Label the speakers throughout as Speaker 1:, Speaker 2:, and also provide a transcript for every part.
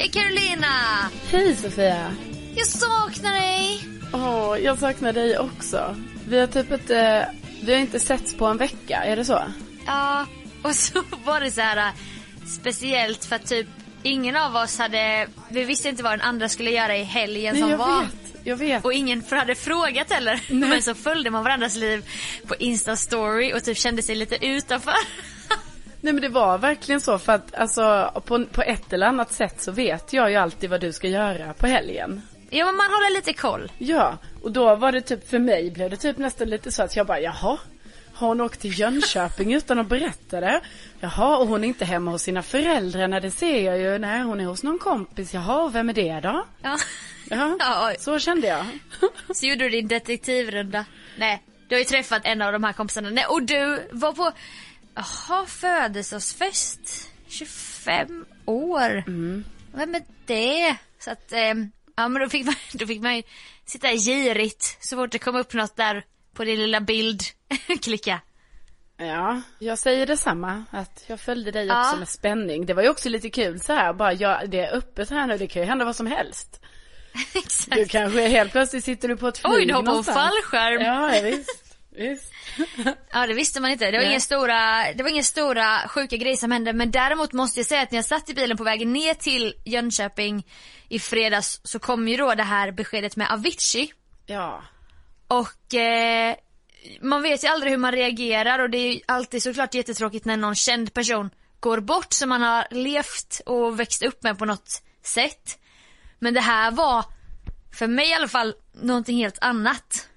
Speaker 1: Hej Carolina!
Speaker 2: Hej Sofia!
Speaker 1: Jag saknar dig!
Speaker 2: Åh, jag saknar dig också. Vi har typ inte, vi har inte setts på en vecka, är det så?
Speaker 1: Ja, och så var det så här speciellt för att typ ingen av oss hade, vi visste inte vad den andra skulle göra i helgen
Speaker 2: Nej,
Speaker 1: som
Speaker 2: jag
Speaker 1: var.
Speaker 2: vet, jag vet.
Speaker 1: Och ingen för hade frågat heller. Men så följde man varandras liv på Insta-story och typ kände sig lite utanför.
Speaker 2: Nej men det var verkligen så för att alltså på, på ett eller annat sätt så vet jag ju alltid vad du ska göra på helgen.
Speaker 1: ja men man håller lite koll.
Speaker 2: Ja, och då var det typ för mig blev det typ nästan lite så att jag bara jaha. Har hon åkt till Jönköping utan att berätta det? Jaha, och hon är inte hemma hos sina föräldrar. Nej, det ser jag ju. Nej, hon är hos någon kompis. Jaha, och vem är det då?
Speaker 1: Ja.
Speaker 2: Ja,
Speaker 1: Ja,
Speaker 2: så kände jag.
Speaker 1: Så gjorde du din detektivrunda. Nej, du har ju träffat en av de här kompisarna. Nej, och du var på, jaha, födelsedagsfest. 25 år. Vem är det? Så att, ehm, ja men då fick man, då fick man ju sitta girigt så fort det kom upp något där på din lilla bild. Klicka.
Speaker 2: Ja, jag säger detsamma. Att jag följde dig
Speaker 1: Ja.
Speaker 2: också med spänning. Det var ju också lite kul så här. Bara, ja, det är öppet här nu. Det kan ju hända vad som helst. Du
Speaker 1: Exakt.
Speaker 2: kanske helt plötsligt sitter du på ett flyg
Speaker 1: Oj, du har på fallskärm.
Speaker 2: Ja, visst. Visst.
Speaker 1: Ja det visste man inte. Det var,
Speaker 2: Nej.
Speaker 1: inga stora, det var inga stora sjuka grejer som hände. Men däremot måste jag säga att när jag satt i bilen på vägen ner till Jönköping i fredags så kom ju då det här beskedet med Avicii.
Speaker 2: Ja.
Speaker 1: Och eh, man vet ju aldrig hur man reagerar och det är ju alltid såklart jättetråkigt när någon känd person går bort som man har levt och växt upp med på något sätt. Men det här var, för mig i alla fall, någonting helt annat.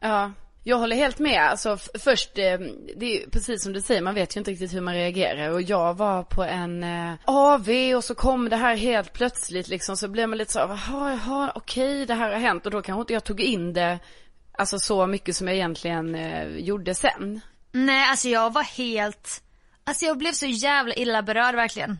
Speaker 2: Ja, jag håller helt med. Alltså först, eh, det är precis som du säger, man vet ju inte riktigt hur man reagerar. Och jag var på en eh, AV och så kom det här helt plötsligt liksom. Så blev man lite så, jaha, jaha, okej, det här har hänt. Och då kanske inte jag tog in det, alltså så mycket som jag egentligen eh, gjorde sen.
Speaker 1: Nej alltså jag var helt, alltså jag blev så jävla illa berörd verkligen.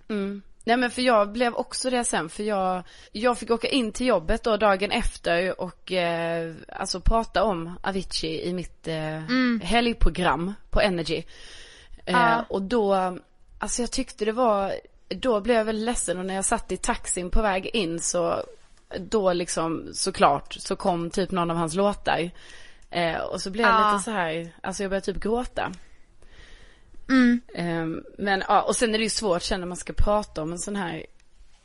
Speaker 2: Nej men för jag blev också det sen för jag, jag fick åka in till jobbet då dagen efter och eh, alltså prata om Avicii i mitt eh, helgprogram på Energy. Eh,
Speaker 1: Ja.
Speaker 2: Och då, alltså jag tyckte det var, då blev jag väl ledsen och när jag satt i taxin på väg in så, då liksom såklart så kom typ någon av hans låtar. Eh, och så blev jag
Speaker 1: Ja.
Speaker 2: lite så här, alltså jag började typ gråta.
Speaker 1: Mm.
Speaker 2: Ehm, men ja, och sen är det ju svårt sen när man ska prata om en sån här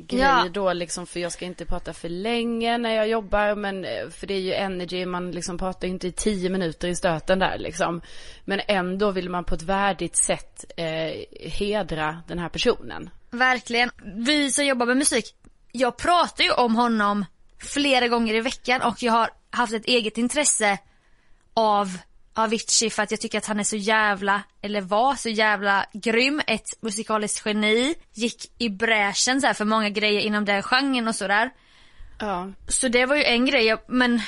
Speaker 2: grej
Speaker 1: Ja.
Speaker 2: då liksom för jag ska inte prata för länge när jag jobbar men eh, för det är ju energy, man liksom pratar inte i tio minuter i stöten där liksom. Men ändå vill man på ett värdigt sätt eh, hedra den här personen.
Speaker 1: Verkligen. Vi som jobbar med musik, jag pratar ju om honom flera gånger i veckan och jag har haft ett eget intresse av Avicii för att jag tycker att han är så jävla, eller var så jävla grym, ett musikaliskt geni, gick i bräschen så för många grejer inom den genren och sådär.
Speaker 2: Ja.
Speaker 1: Så det var ju en grej, men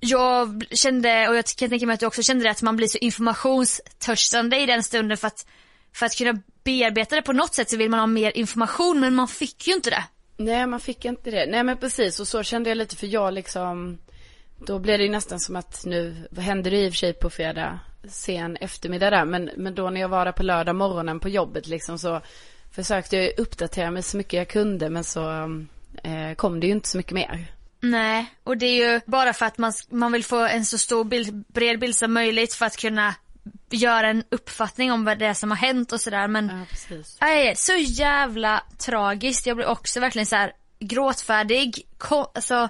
Speaker 1: jag kände, och jag kan tänka mig att du också kände det, att man blir så informationstörstande i den stunden för att, för att kunna bearbeta det på något sätt så vill man ha mer information men man fick ju inte det.
Speaker 2: Nej, man fick inte det. Nej, men precis. Och så kände jag lite för jag liksom, då blev det ju nästan som att nu, vad hände det i och för sig på fredag, sen eftermiddag där. Men, men då när jag var där på lördag morgonen på jobbet liksom så försökte jag uppdatera mig så mycket jag kunde. Men så eh, kom det ju inte så mycket mer.
Speaker 1: Nej, och det är ju bara för att man, man vill få en så stor bild, bred bild som möjligt för att kunna göra en uppfattning om vad det är som har hänt och sådär men
Speaker 2: Ja, precis.
Speaker 1: Nej, så jävla tragiskt. Jag blev också verkligen så här gråtfärdig. Ko- alltså,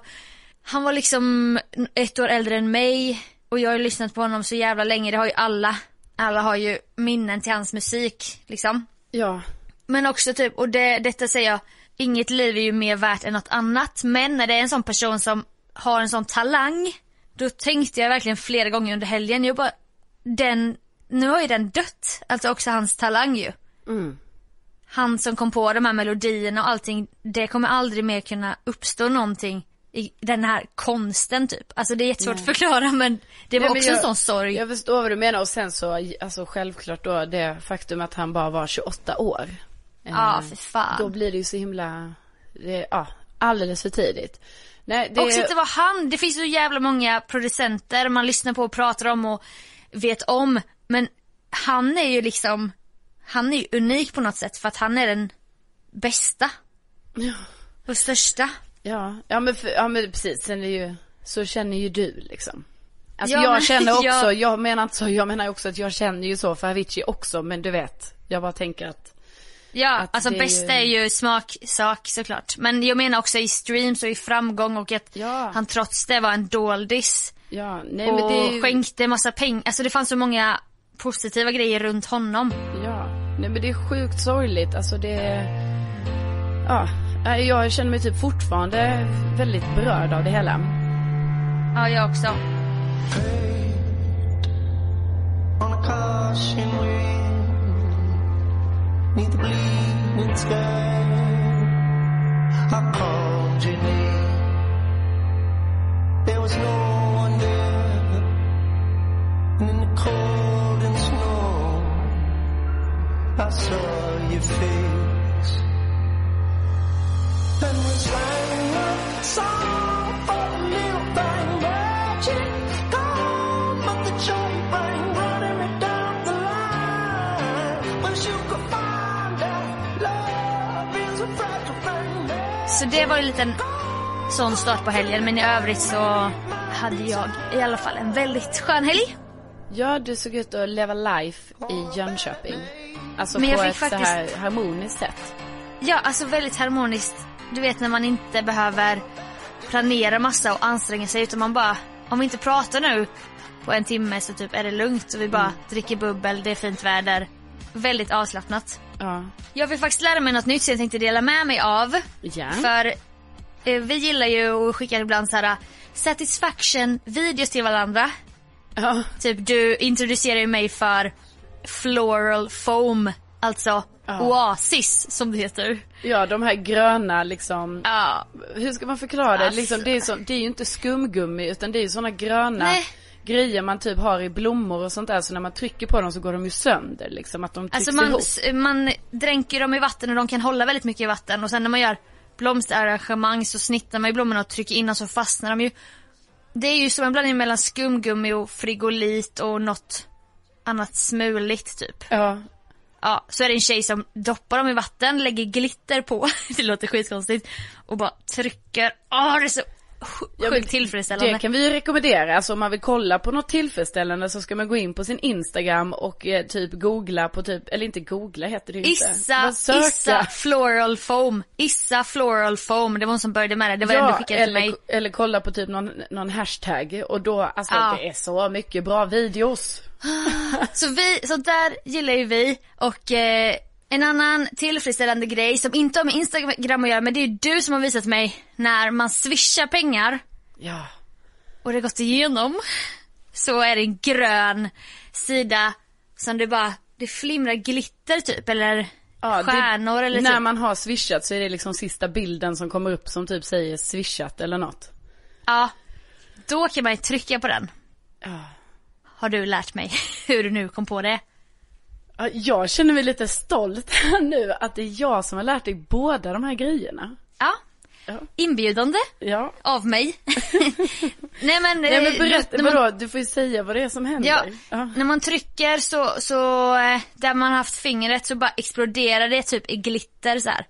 Speaker 1: han var liksom ett år äldre än mig och jag har ju lyssnat på honom så jävla länge. Det har ju alla. Alla har ju minnen till hans musik liksom.
Speaker 2: Ja,
Speaker 1: Men också typ, och det, detta säger jag, inget liv är ju mer värt än något annat. Men när det är en sån person som har en sån talang, då tänkte jag verkligen flera gånger under helgen, jag bara, den, nu har ju den dött. Alltså också hans talang ju.
Speaker 2: mm.
Speaker 1: Han som kom på de här melodierna och allting, det kommer aldrig mer kunna uppstå någonting i den här konsten typ. Alltså det är jättesvårt att förklara men det var
Speaker 2: Nej,
Speaker 1: också
Speaker 2: jag-
Speaker 1: en sån sorg.
Speaker 2: Jag förstår vad du menar och sen så, alltså självklart då det faktum att han bara var 28 år.
Speaker 1: Ja,
Speaker 2: Eh,
Speaker 1: för fan.
Speaker 2: Då blir det ju så himla, det, ja, alldeles för tidigt. Nej, det,
Speaker 1: Också inte var han, det finns så jävla många producenter man lyssnar på och pratar om och vet om. Men han är ju liksom, han är ju unik på något sätt för att han är den bästa.
Speaker 2: Ja.
Speaker 1: Och största.
Speaker 2: Ja, ja men, för, ja men precis, sen är det ju, så känner ju du liksom. Alltså
Speaker 1: Ja,
Speaker 2: jag
Speaker 1: men-
Speaker 2: känner också,
Speaker 1: ja.
Speaker 2: jag menar inte så, jag menar också att jag känner ju så för Avicii också, men du vet, jag bara tänker att,
Speaker 1: Ja,
Speaker 2: Att
Speaker 1: alltså
Speaker 2: det är
Speaker 1: bästa
Speaker 2: ju-
Speaker 1: är ju smaksak såklart. Men jag menar också i streams och i framgång och att
Speaker 2: Ja.
Speaker 1: han trots det var en doldis.
Speaker 2: ja, nej
Speaker 1: och
Speaker 2: men ju,
Speaker 1: skänkte massa pengar. Alltså det fanns så många positiva grejer runt honom.
Speaker 2: ja, nej men det är sjukt sorgligt, alltså det, ja, jag känner mig typ fortfarande väldigt berörd av det hela.
Speaker 1: Ja, jag också.
Speaker 3: I called your name.
Speaker 1: Så det var ju en liten sån start på helgen. Men i övrigt så hade jag i alla fall en väldigt skön helg.
Speaker 2: Ja, du såg ut att leva life i Jönköping. Alltså
Speaker 1: Men jag
Speaker 2: på
Speaker 1: fick
Speaker 2: ett
Speaker 1: faktiskt-
Speaker 2: så här harmoniskt sätt.
Speaker 1: Ja, alltså väldigt harmoniskt. Du vet när man inte behöver planera massa och anstränga sig utan man bara, om vi inte pratar nu på en timme så typ är det lugnt och vi bara dricker bubbel, det är fint väder. Väldigt avslappnat.
Speaker 2: Ja.
Speaker 1: Jag vill faktiskt lära mig något nytt som jag tänkte dela med mig av.
Speaker 2: Ja.
Speaker 1: För eh, vi gillar ju att skicka ibland så här satisfaction videos till varandra.
Speaker 2: Ja.
Speaker 1: Typ du introducerar ju mig för floral foam, alltså oasis som det heter.
Speaker 2: ja, de här gröna liksom.
Speaker 1: Ja,
Speaker 2: Hur ska man förklara det?
Speaker 1: Alltså.
Speaker 2: Liksom, det, är så, det är ju inte skumgummi utan det är ju såna gröna
Speaker 1: Nej.
Speaker 2: grejer man typ har i blommor och sånt där. Så när man trycker på dem så går de ju sönder liksom. Att de trycks
Speaker 1: Alltså man,
Speaker 2: ihop.
Speaker 1: man dränker dem i vatten och de kan hålla väldigt mycket i vatten och sen när man gör blomsterarrangemang så snittar man ju blommorna och trycker in dem så fastnar de ju. Det är ju som en blandning mellan skumgummi och frigolit och något annat smuligt typ.
Speaker 2: Ja.
Speaker 1: Ja, så är det en tjej som doppar dem i vatten, lägger glitter på, det låter skitkonstigt, och bara trycker. Åh, det är så sjukt
Speaker 2: Ja,
Speaker 1: tillfredsställande.
Speaker 2: Det kan vi ju rekommendera. Alltså om man vill kolla på något tillfredsställande så ska man gå in på sin Instagram och eh, typ googla på typ, eller inte googla heter det inte.
Speaker 1: Issa. Issa Floral Foam. Issa Floral Foam. Det var hon som började med det. Det var den du
Speaker 2: Ja,
Speaker 1: skickade till
Speaker 2: eller,
Speaker 1: mig.
Speaker 2: eller kolla på typ någon, någon hashtag och då, alltså
Speaker 1: Ja.
Speaker 2: det är så mycket bra videos.
Speaker 1: Så vi, så där gillar ju vi. Och eh, en annan tillfredsställande grej som inte har med Instagram att göra men det är ju du som har visat mig när man swishar pengar
Speaker 2: Ja.
Speaker 1: och det har gått igenom. Så är det en grön sida som det bara, det flimrar glitter typ eller
Speaker 2: Ja, det-
Speaker 1: stjärnor eller
Speaker 2: När
Speaker 1: typ.
Speaker 2: man har swishat så är det liksom sista bilden som kommer upp som typ säger swishat eller något.
Speaker 1: Ja, då kan man ju trycka på den.
Speaker 2: Ja.
Speaker 1: Har du lärt mig hur du nu kom på det.
Speaker 2: Ja, Jag känner mig lite stolt här nu att det är jag som har lärt dig båda de här grejerna.
Speaker 1: Ja, inbjudande
Speaker 2: Ja.
Speaker 1: av mig. Nej men,
Speaker 2: Nej men
Speaker 1: eh,
Speaker 2: berätta,
Speaker 1: när man-
Speaker 2: vadå? Du får ju säga vad det är som händer.
Speaker 1: Ja,
Speaker 2: Ja.
Speaker 1: när man trycker så, så eh, där man har haft fingret så bara exploderar det typ i glitter så här.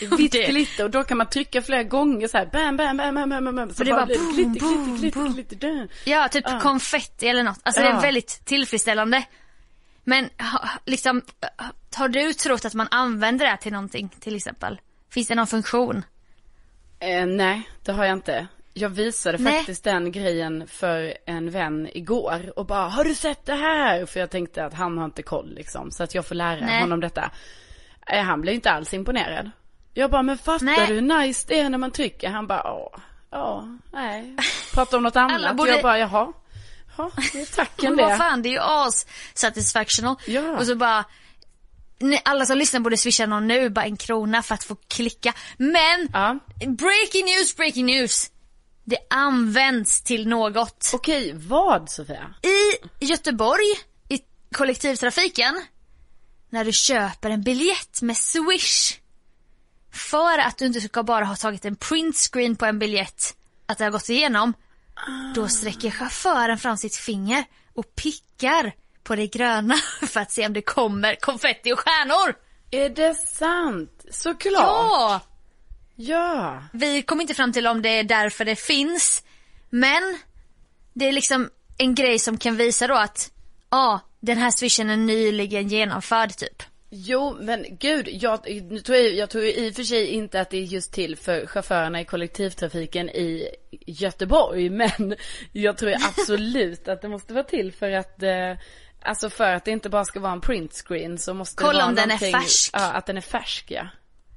Speaker 2: Ja, vitt
Speaker 1: Det-
Speaker 2: glitter och då kan man trycka flera gånger så här bam bam bam bam bam bam. Så
Speaker 1: det bara
Speaker 2: blir
Speaker 1: boom,
Speaker 2: glitter,
Speaker 1: boom,
Speaker 2: glitter,
Speaker 1: boom.
Speaker 2: glitter, glitter.
Speaker 1: Ja, typ
Speaker 2: Ja.
Speaker 1: konfetti eller något. Alltså det
Speaker 2: Ja.
Speaker 1: är väldigt tillfredsställande. Men liksom, ha- har du trott att man använder det till någonting till exempel? Finns det någon funktion?
Speaker 2: Eh, nej, det har jag inte. Jag visade
Speaker 1: Nej.
Speaker 2: faktiskt den grejen för en vän igår och bara, har du sett det här? För jag tänkte att han har inte koll liksom, så att jag får lära
Speaker 1: Nej.
Speaker 2: honom detta. Eh, han blev inte alls imponerad. Jag bara, men fattar
Speaker 1: Nej.
Speaker 2: du hur nice det är när man trycker? Han bara, ja, ja, nej. Pratar om något annat.
Speaker 1: borde-
Speaker 2: Jag bara, jaha. Ja, det tacken
Speaker 1: Men vad
Speaker 2: det.
Speaker 1: fan, det är ju as satisfactional.
Speaker 2: Ja.
Speaker 1: Och så bara, alla som lyssnar borde swisha någon nu, bara en krona för att få klicka. Men,
Speaker 2: Ja.
Speaker 1: breaking news, breaking news. Det används till något.
Speaker 2: Okej, vad Sofia?
Speaker 1: I Göteborg, i kollektivtrafiken, när du köper en biljett med Swish. För att du inte ska bara ha tagit en printscreen på en biljett, att det har gått igenom. Då sträcker chauffören fram sitt finger och pickar på det gröna för att se om det kommer konfetti och stjärnor.
Speaker 2: Är det sant? Såklart.
Speaker 1: Ja!
Speaker 2: Ja.
Speaker 1: Vi kom inte fram till om det är därför det finns. Men det är liksom en grej som kan visa då att ja, den här swishen är nyligen genomförd typ.
Speaker 2: Jo, men gud, jag, nu tror jag, jag tror i och för sig inte att det är just till för chaufförerna i kollektivtrafiken i Göteborg, men jag tror absolut att det måste vara till för att, eh, alltså för att det inte bara ska vara en printscreen så måste
Speaker 1: Kolla
Speaker 2: det vara
Speaker 1: om den är färsk.
Speaker 2: Ja, att den är färsk ja.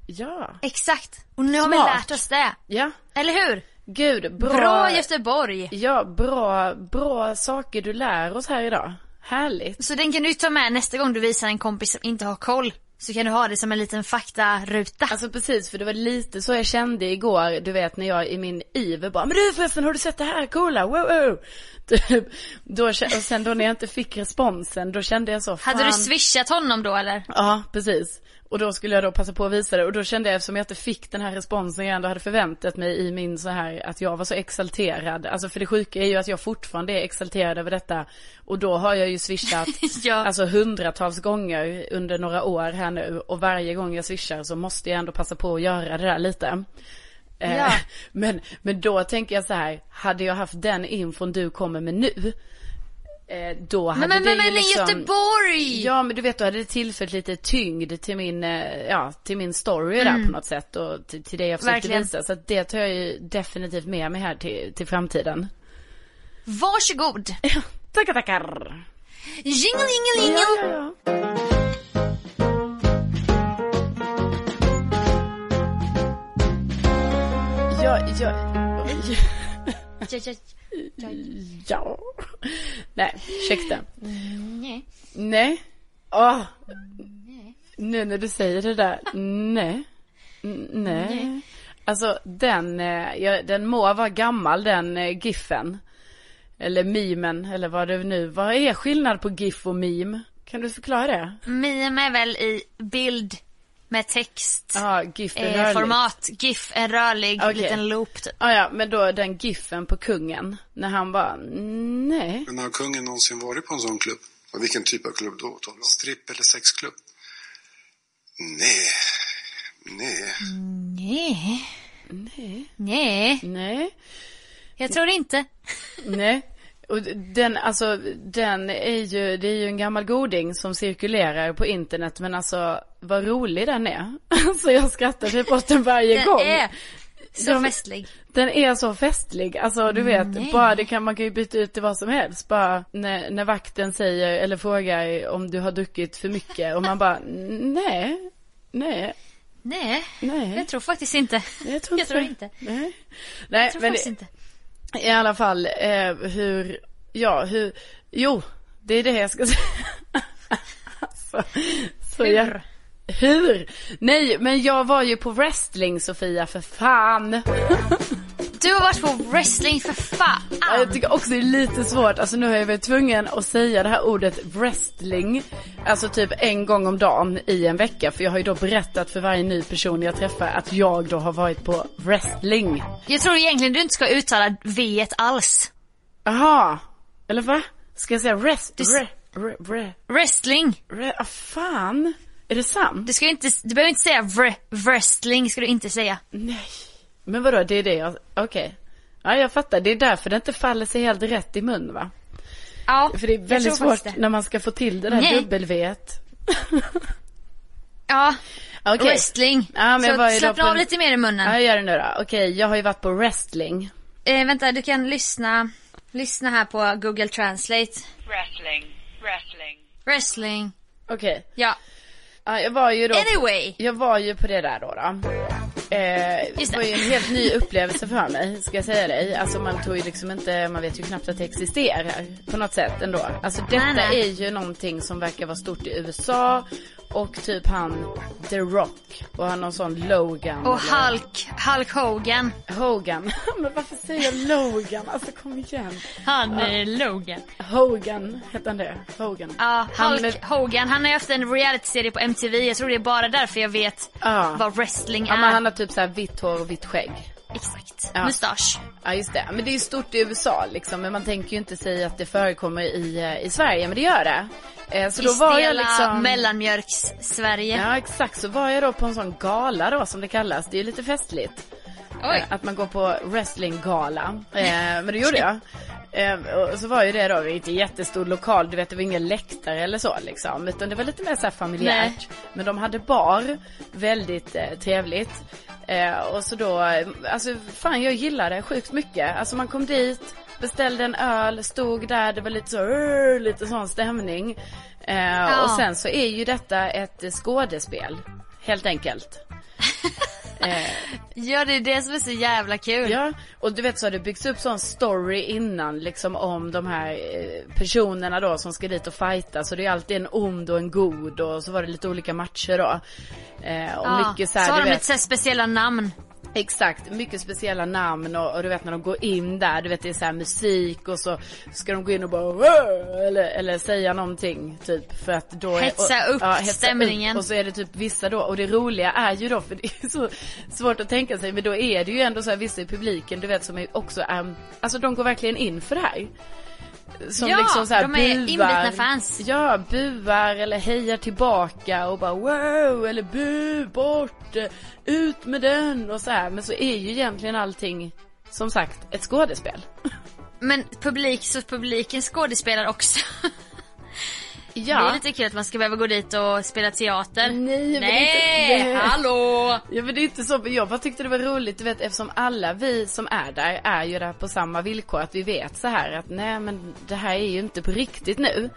Speaker 2: Ja.
Speaker 1: Exakt. Och nu har vi
Speaker 2: Smart.
Speaker 1: lärt oss det.
Speaker 2: Ja.
Speaker 1: Eller hur?
Speaker 2: Gud, bra.
Speaker 1: Bra Göteborg.
Speaker 2: Ja, bra, bra saker du lär oss här idag. Härligt.
Speaker 1: Så den kan du ta med nästa gång du visar en kompis som inte har koll. Så kan du ha det som en liten faktaruta.
Speaker 2: Alltså precis, för det var lite så jag kände igår, du vet när jag i min iver bara, men du förresten har du sett det här coola, wow, wow. Typ, då, och sen då när jag inte fick responsen, då kände jag så, fan.
Speaker 1: Hade du swishat honom då eller?
Speaker 2: Ja, precis. Och då skulle jag då passa på att visa det och då kände jag eftersom jag inte fick den här responsen jag ändå hade förväntat mig i min så här att jag var så exalterad. Alltså för det sjuka är ju att jag fortfarande är exalterad över detta och då har jag ju swishat
Speaker 1: Ja.
Speaker 2: alltså hundratals gånger under några år här nu och varje gång jag swishar så måste jag ändå passa på att göra det där lite. Eh,
Speaker 1: Ja.
Speaker 2: Men, men då tänker jag så här, hade jag haft den infon du kommer med nu eh, då hade
Speaker 1: Men
Speaker 2: det
Speaker 1: men,
Speaker 2: ju
Speaker 1: men
Speaker 2: liksom...
Speaker 1: Göteborg!
Speaker 2: Ja men du vet då hade det tillfört lite tyngd till min, eh, ja till min story där på något sätt och till, till det jag försökte
Speaker 1: Verkligen.
Speaker 2: visa. Så det tar jag ju definitivt med mig här till, till framtiden.
Speaker 1: Varsågod.
Speaker 2: Tackar tackar!
Speaker 1: Jingle jingle jingle.
Speaker 2: Ja, ja, ja. Ja, ja.
Speaker 1: Ja, ja, ja.
Speaker 2: ja. Nej, ursäkta.
Speaker 1: Nej.
Speaker 2: Nej. Åh. Nu när du säger det där, nej. Nej. Alltså den, eh, ja, den må vara gammal den eh, giffen. Eller memen, eller vad det nu, vad är skillnad på gif och meme? Kan du förklara det?
Speaker 1: Meme är väl i bild med text.
Speaker 2: Ja, gif
Speaker 1: eh, format. GIF, en rörlig
Speaker 2: Okej.
Speaker 1: liten loop typ.
Speaker 2: Ja, ja, men då den giffen på kungen. När han bara, nej.
Speaker 4: Men har kungen någonsin varit på en sån klubb? Och vilken typ av klubb då? Stripp eller sexklubb? Nej. Nej.
Speaker 1: Nej.
Speaker 2: Nej.
Speaker 1: Nej,
Speaker 2: Nej.
Speaker 1: jag tror inte.
Speaker 2: Nej. Och den, alltså, den är ju, det är ju en gammal goding som cirkulerar på internet, men alltså vad rolig den är. Alltså jag skrattar typ åt den varje
Speaker 1: Den
Speaker 2: gång.
Speaker 1: är så
Speaker 2: De-
Speaker 1: festlig.
Speaker 2: Den är så festlig, alltså du vet,
Speaker 1: Nej.
Speaker 2: bara det kan, man kan ju byta ut till vad som helst. Bara när, när vakten säger eller frågar om du har druckit för mycket och man bara, nej, nej,
Speaker 1: Nej,
Speaker 2: nej.
Speaker 1: jag tror faktiskt inte.
Speaker 2: Jag tror,
Speaker 1: jag tror inte.
Speaker 2: Nej, nej
Speaker 1: Jag tror
Speaker 2: men
Speaker 1: faktiskt
Speaker 2: det,
Speaker 1: inte.
Speaker 2: I alla fall eh, hur, ja hur, jo, det är det jag ska säga. alltså, så
Speaker 1: Hur?
Speaker 2: Jag, hur? Nej, men jag var ju på wrestling Sofia, för fan.
Speaker 1: Du har varit på wrestling för fan.
Speaker 2: Ja, jag tycker också det är lite svårt, alltså nu har jag varit tvungen att säga det här ordet wrestling, alltså typ en gång om dagen i en vecka, för jag har ju då berättat för varje ny person jag träffar att jag då har varit på wrestling.
Speaker 1: Jag tror egentligen du inte ska uttala V alls.
Speaker 2: Jaha, eller va? Ska jag säga rest,
Speaker 1: Du
Speaker 2: re, re, re,
Speaker 1: Wrestling.
Speaker 2: re, ah, fan? Är det sant?
Speaker 1: Du ska inte, du behöver inte säga vr, wrestling ska du inte säga.
Speaker 2: Nej. Men vadå, det är det jag, okej. Ja, jag fattar, det är därför det inte faller sig helt rätt i mun va?
Speaker 1: Ja,
Speaker 2: För det är väldigt svårt när man ska få till det där
Speaker 1: Nej.
Speaker 2: dubbelvet.
Speaker 1: Ja,
Speaker 2: Okej.
Speaker 1: wrestling.
Speaker 2: Ja,
Speaker 1: så slappna
Speaker 2: på
Speaker 1: av lite mer i munnen.
Speaker 2: Ja, jag gör det nu då. Okej, jag har ju varit på wrestling.
Speaker 1: Eh, vänta, du kan lyssna, lyssna här på Google Translate.
Speaker 5: Wrestling, wrestling.
Speaker 1: Wrestling.
Speaker 2: Okej.
Speaker 1: Ja,
Speaker 2: Ja, jag var ju då...
Speaker 1: anyway.
Speaker 2: Jag var ju på det där då. då. Eh, det. var ju en helt ny upplevelse för mig, ska jag säga dig. Alltså man tror ju liksom inte, man vet ju knappt att det existerar på något sätt ändå. Alltså detta
Speaker 1: Nej, nej.
Speaker 2: är ju någonting som verkar vara stort i USA och typ han The Rock och han någon sån Logan.
Speaker 1: Och
Speaker 2: eller-
Speaker 1: Hulk, Hulk Hogan.
Speaker 2: Hogan. Men varför säger jag Logan? Alltså kom igen.
Speaker 1: Han är Logan.
Speaker 2: Hogan, heter han det? Hogan.
Speaker 1: Ja,
Speaker 2: Han
Speaker 1: Hulk Hogan. Han har ju haft en reality-serie på MTV. Jag tror det är bara därför jag vet
Speaker 2: Ja.
Speaker 1: vad wrestling
Speaker 2: Ja
Speaker 1: är.
Speaker 2: men han har typ så här vitt hår och vitt skägg.
Speaker 1: Exakt.
Speaker 2: Ja.
Speaker 1: Mustasch.
Speaker 2: Ja just det, men det är ju stort i USA liksom, men man tänker ju inte sig att det förekommer i, eh, i Sverige, men det gör det. Eh, så
Speaker 1: I
Speaker 2: då var jag liksom...
Speaker 1: mellanmjölks-Sverige.
Speaker 2: Ja exakt, så var jag då på en sån gala då som det kallas, det är ju lite festligt.
Speaker 1: Oj.
Speaker 2: Eh, Att man går på wrestlinggala. Eh, men det gjorde jag. Och så var ju det då, det inte jättestor lokal, du vet det var ingen läktare eller så liksom. Utan det var lite mer så här familjärt.
Speaker 1: Nej.
Speaker 2: Men de hade bar, väldigt trevligt. Eh, och så då, alltså fan jag gillade det sjukt mycket. Alltså man kom dit, beställde en öl, stod där, det var lite så, "Rrr", lite sån stämning. Eh, Och sen så är ju detta ett skådespel, helt enkelt. eh,
Speaker 1: Ja, det är det som är så jävla kul.
Speaker 2: Ja, och du vet så har det byggts upp sån story innan liksom om de här eh, personerna då som ska dit och fighta. Så det är alltid en ond och en god och så var det lite olika matcher då. Eh, och
Speaker 1: Ja,
Speaker 2: mycket så här,
Speaker 1: så har
Speaker 2: du
Speaker 1: de
Speaker 2: vet,
Speaker 1: lite så speciella namn.
Speaker 2: Exakt, mycket speciella namn och, och du vet när de går in där, du vet det är så här musik och så ska de gå in och bara eller, eller säga någonting typ för att då är,
Speaker 1: Hetsa
Speaker 2: och,
Speaker 1: upp
Speaker 2: hetsa
Speaker 1: stämningen.
Speaker 2: och så är det typ vissa då, och det roliga är ju då, för det är så svårt att tänka sig, men då är det ju ändå så här vissa i publiken, du vet som är också är, alltså de går verkligen in för det här. Som
Speaker 1: Ja,
Speaker 2: liksom så här
Speaker 1: de är inbitna fans.
Speaker 2: Ja, buar eller hejar tillbaka och bara wow eller bu bort, ut med den och så här. Men så är ju egentligen allting som sagt ett skådespel.
Speaker 1: Men publik, så publiken skådespelar också.
Speaker 2: Ja.
Speaker 1: Det är lite kul att man ska behöva gå dit och spela teater.
Speaker 2: Nej,
Speaker 1: Nej,
Speaker 2: inte- nej.
Speaker 1: hallå!
Speaker 2: Ja men det är inte så, jag bara tyckte det var roligt, du vet eftersom alla vi som är där är ju där på samma villkor, att vi vet så här att nej men det här är ju inte på riktigt nu.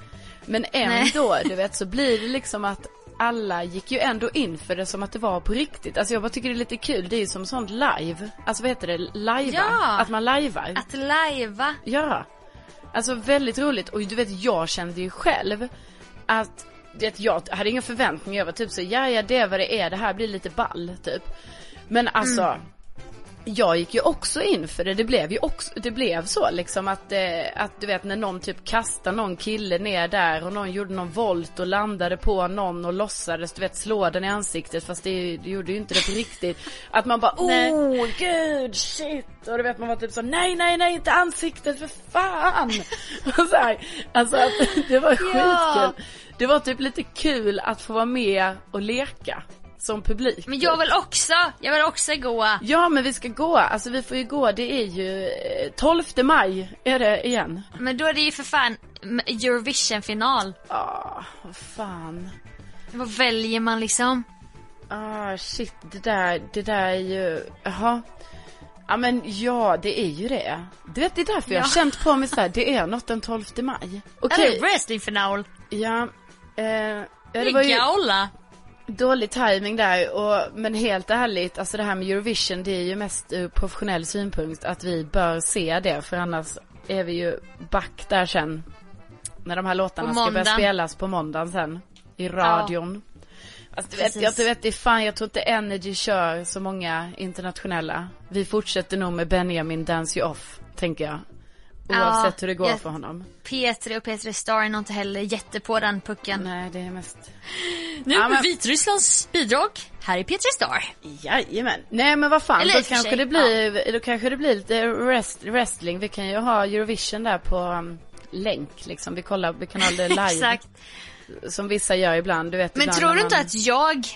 Speaker 2: Men ändå, du vet så blir det liksom att alla gick ju ändå in för det som att det var på riktigt. Alltså jag bara tycker det är lite kul, det är ju som sånt live. Alltså vad heter det, live
Speaker 1: Ja.
Speaker 2: Att man lajvar.
Speaker 1: Att lajva.
Speaker 2: Ja. Alltså väldigt roligt. Och du vet jag kände ju själv att det, jag hade inga förväntningar, jag var typ så ja ja det är vad det är, det här blir lite ball typ. Men alltså mm jag gick ju också in för det, det blev ju också, det blev så liksom att, eh, att du vet när någon typ kastade någon kille ner där och någon gjorde någon volt och landade på någon och låtsades du vet slå den i ansiktet fast det, det gjorde ju inte det på riktigt. Att man bara oh gud shit och du vet man var typ så nej nej nej inte ansiktet för fan. och så här, alltså att det var skitkul. Det var typ lite kul att få vara med och leka. Som publik.
Speaker 1: Men jag vill också, jag vill också gå.
Speaker 2: Ja men vi ska gå, alltså vi får ju gå, det är ju eh, 12 maj är det igen.
Speaker 1: Men då är det ju för fan Eurovision-final.
Speaker 2: Ah, vad fan.
Speaker 1: Vad väljer man liksom?
Speaker 2: Ah shit, det där, det där är ju, jaha. Ja men ja, det är ju det. Du vet det är därför jag har
Speaker 1: Ja.
Speaker 2: känt på mig så här, det är något den 12 maj. Okej,
Speaker 1: Okay. Är det wrestlingfinal?
Speaker 2: ja. Eh, ja,
Speaker 1: Det
Speaker 2: var ju
Speaker 1: gaula.
Speaker 2: Dålig timing där och, men helt ärligt, alltså det här med Eurovision det är ju mest ur professionell synpunkt att vi bör se det för annars är vi ju back där sen. När de här låtarna ska börja spelas på måndagen sen. I radion. Alltså, du vet,
Speaker 1: Precis.
Speaker 2: jag, du vet, det fan, jag tror inte Energy kör så många internationella. Vi fortsätter nog med Benjamin Dance You Off, tänker jag. Oavsett
Speaker 1: Ja,
Speaker 2: hur det går
Speaker 1: jag-
Speaker 2: för honom.
Speaker 1: P3 och P3 Star är nog inte heller jätte på den pucken.
Speaker 2: Nej, det är mest
Speaker 1: Nu
Speaker 2: Ja, men-
Speaker 1: Vitrysslands bidrag. Här är P3 Star.
Speaker 2: Jajamän. Nej men vad fan,
Speaker 1: Eller
Speaker 2: då kanske,
Speaker 1: sig,
Speaker 2: det blir, då kanske det blir lite rest, wrestling. Vi kan ju ha Eurovision där på um, länk liksom. Vi kollar, vi kan ha det live.
Speaker 1: Exakt.
Speaker 2: Som vissa gör ibland, du vet
Speaker 1: Men
Speaker 2: ibland
Speaker 1: tror du inte
Speaker 2: man-
Speaker 1: att jag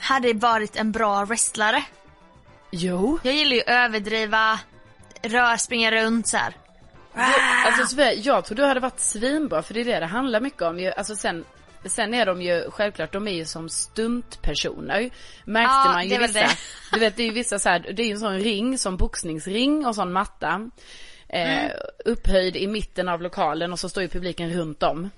Speaker 1: hade varit en bra wrestlare?
Speaker 2: Jo.
Speaker 1: Jag gillar ju att överdriva, rör, springa runt så här.
Speaker 2: Alltså Sofia, jag tror du hade varit svinbra för det är det det handlar mycket om ju. Alltså sen, sen är de ju självklart, de är ju som stuntpersoner. Märkte
Speaker 1: Ja,
Speaker 2: man ju vissa.
Speaker 1: det.
Speaker 2: Du vet det är ju vissa så här, det är ju en sån ring som boxningsring och sån matta. Eh,
Speaker 1: Mm.
Speaker 2: Upphöjd i mitten av lokalen och så står ju publiken runt om.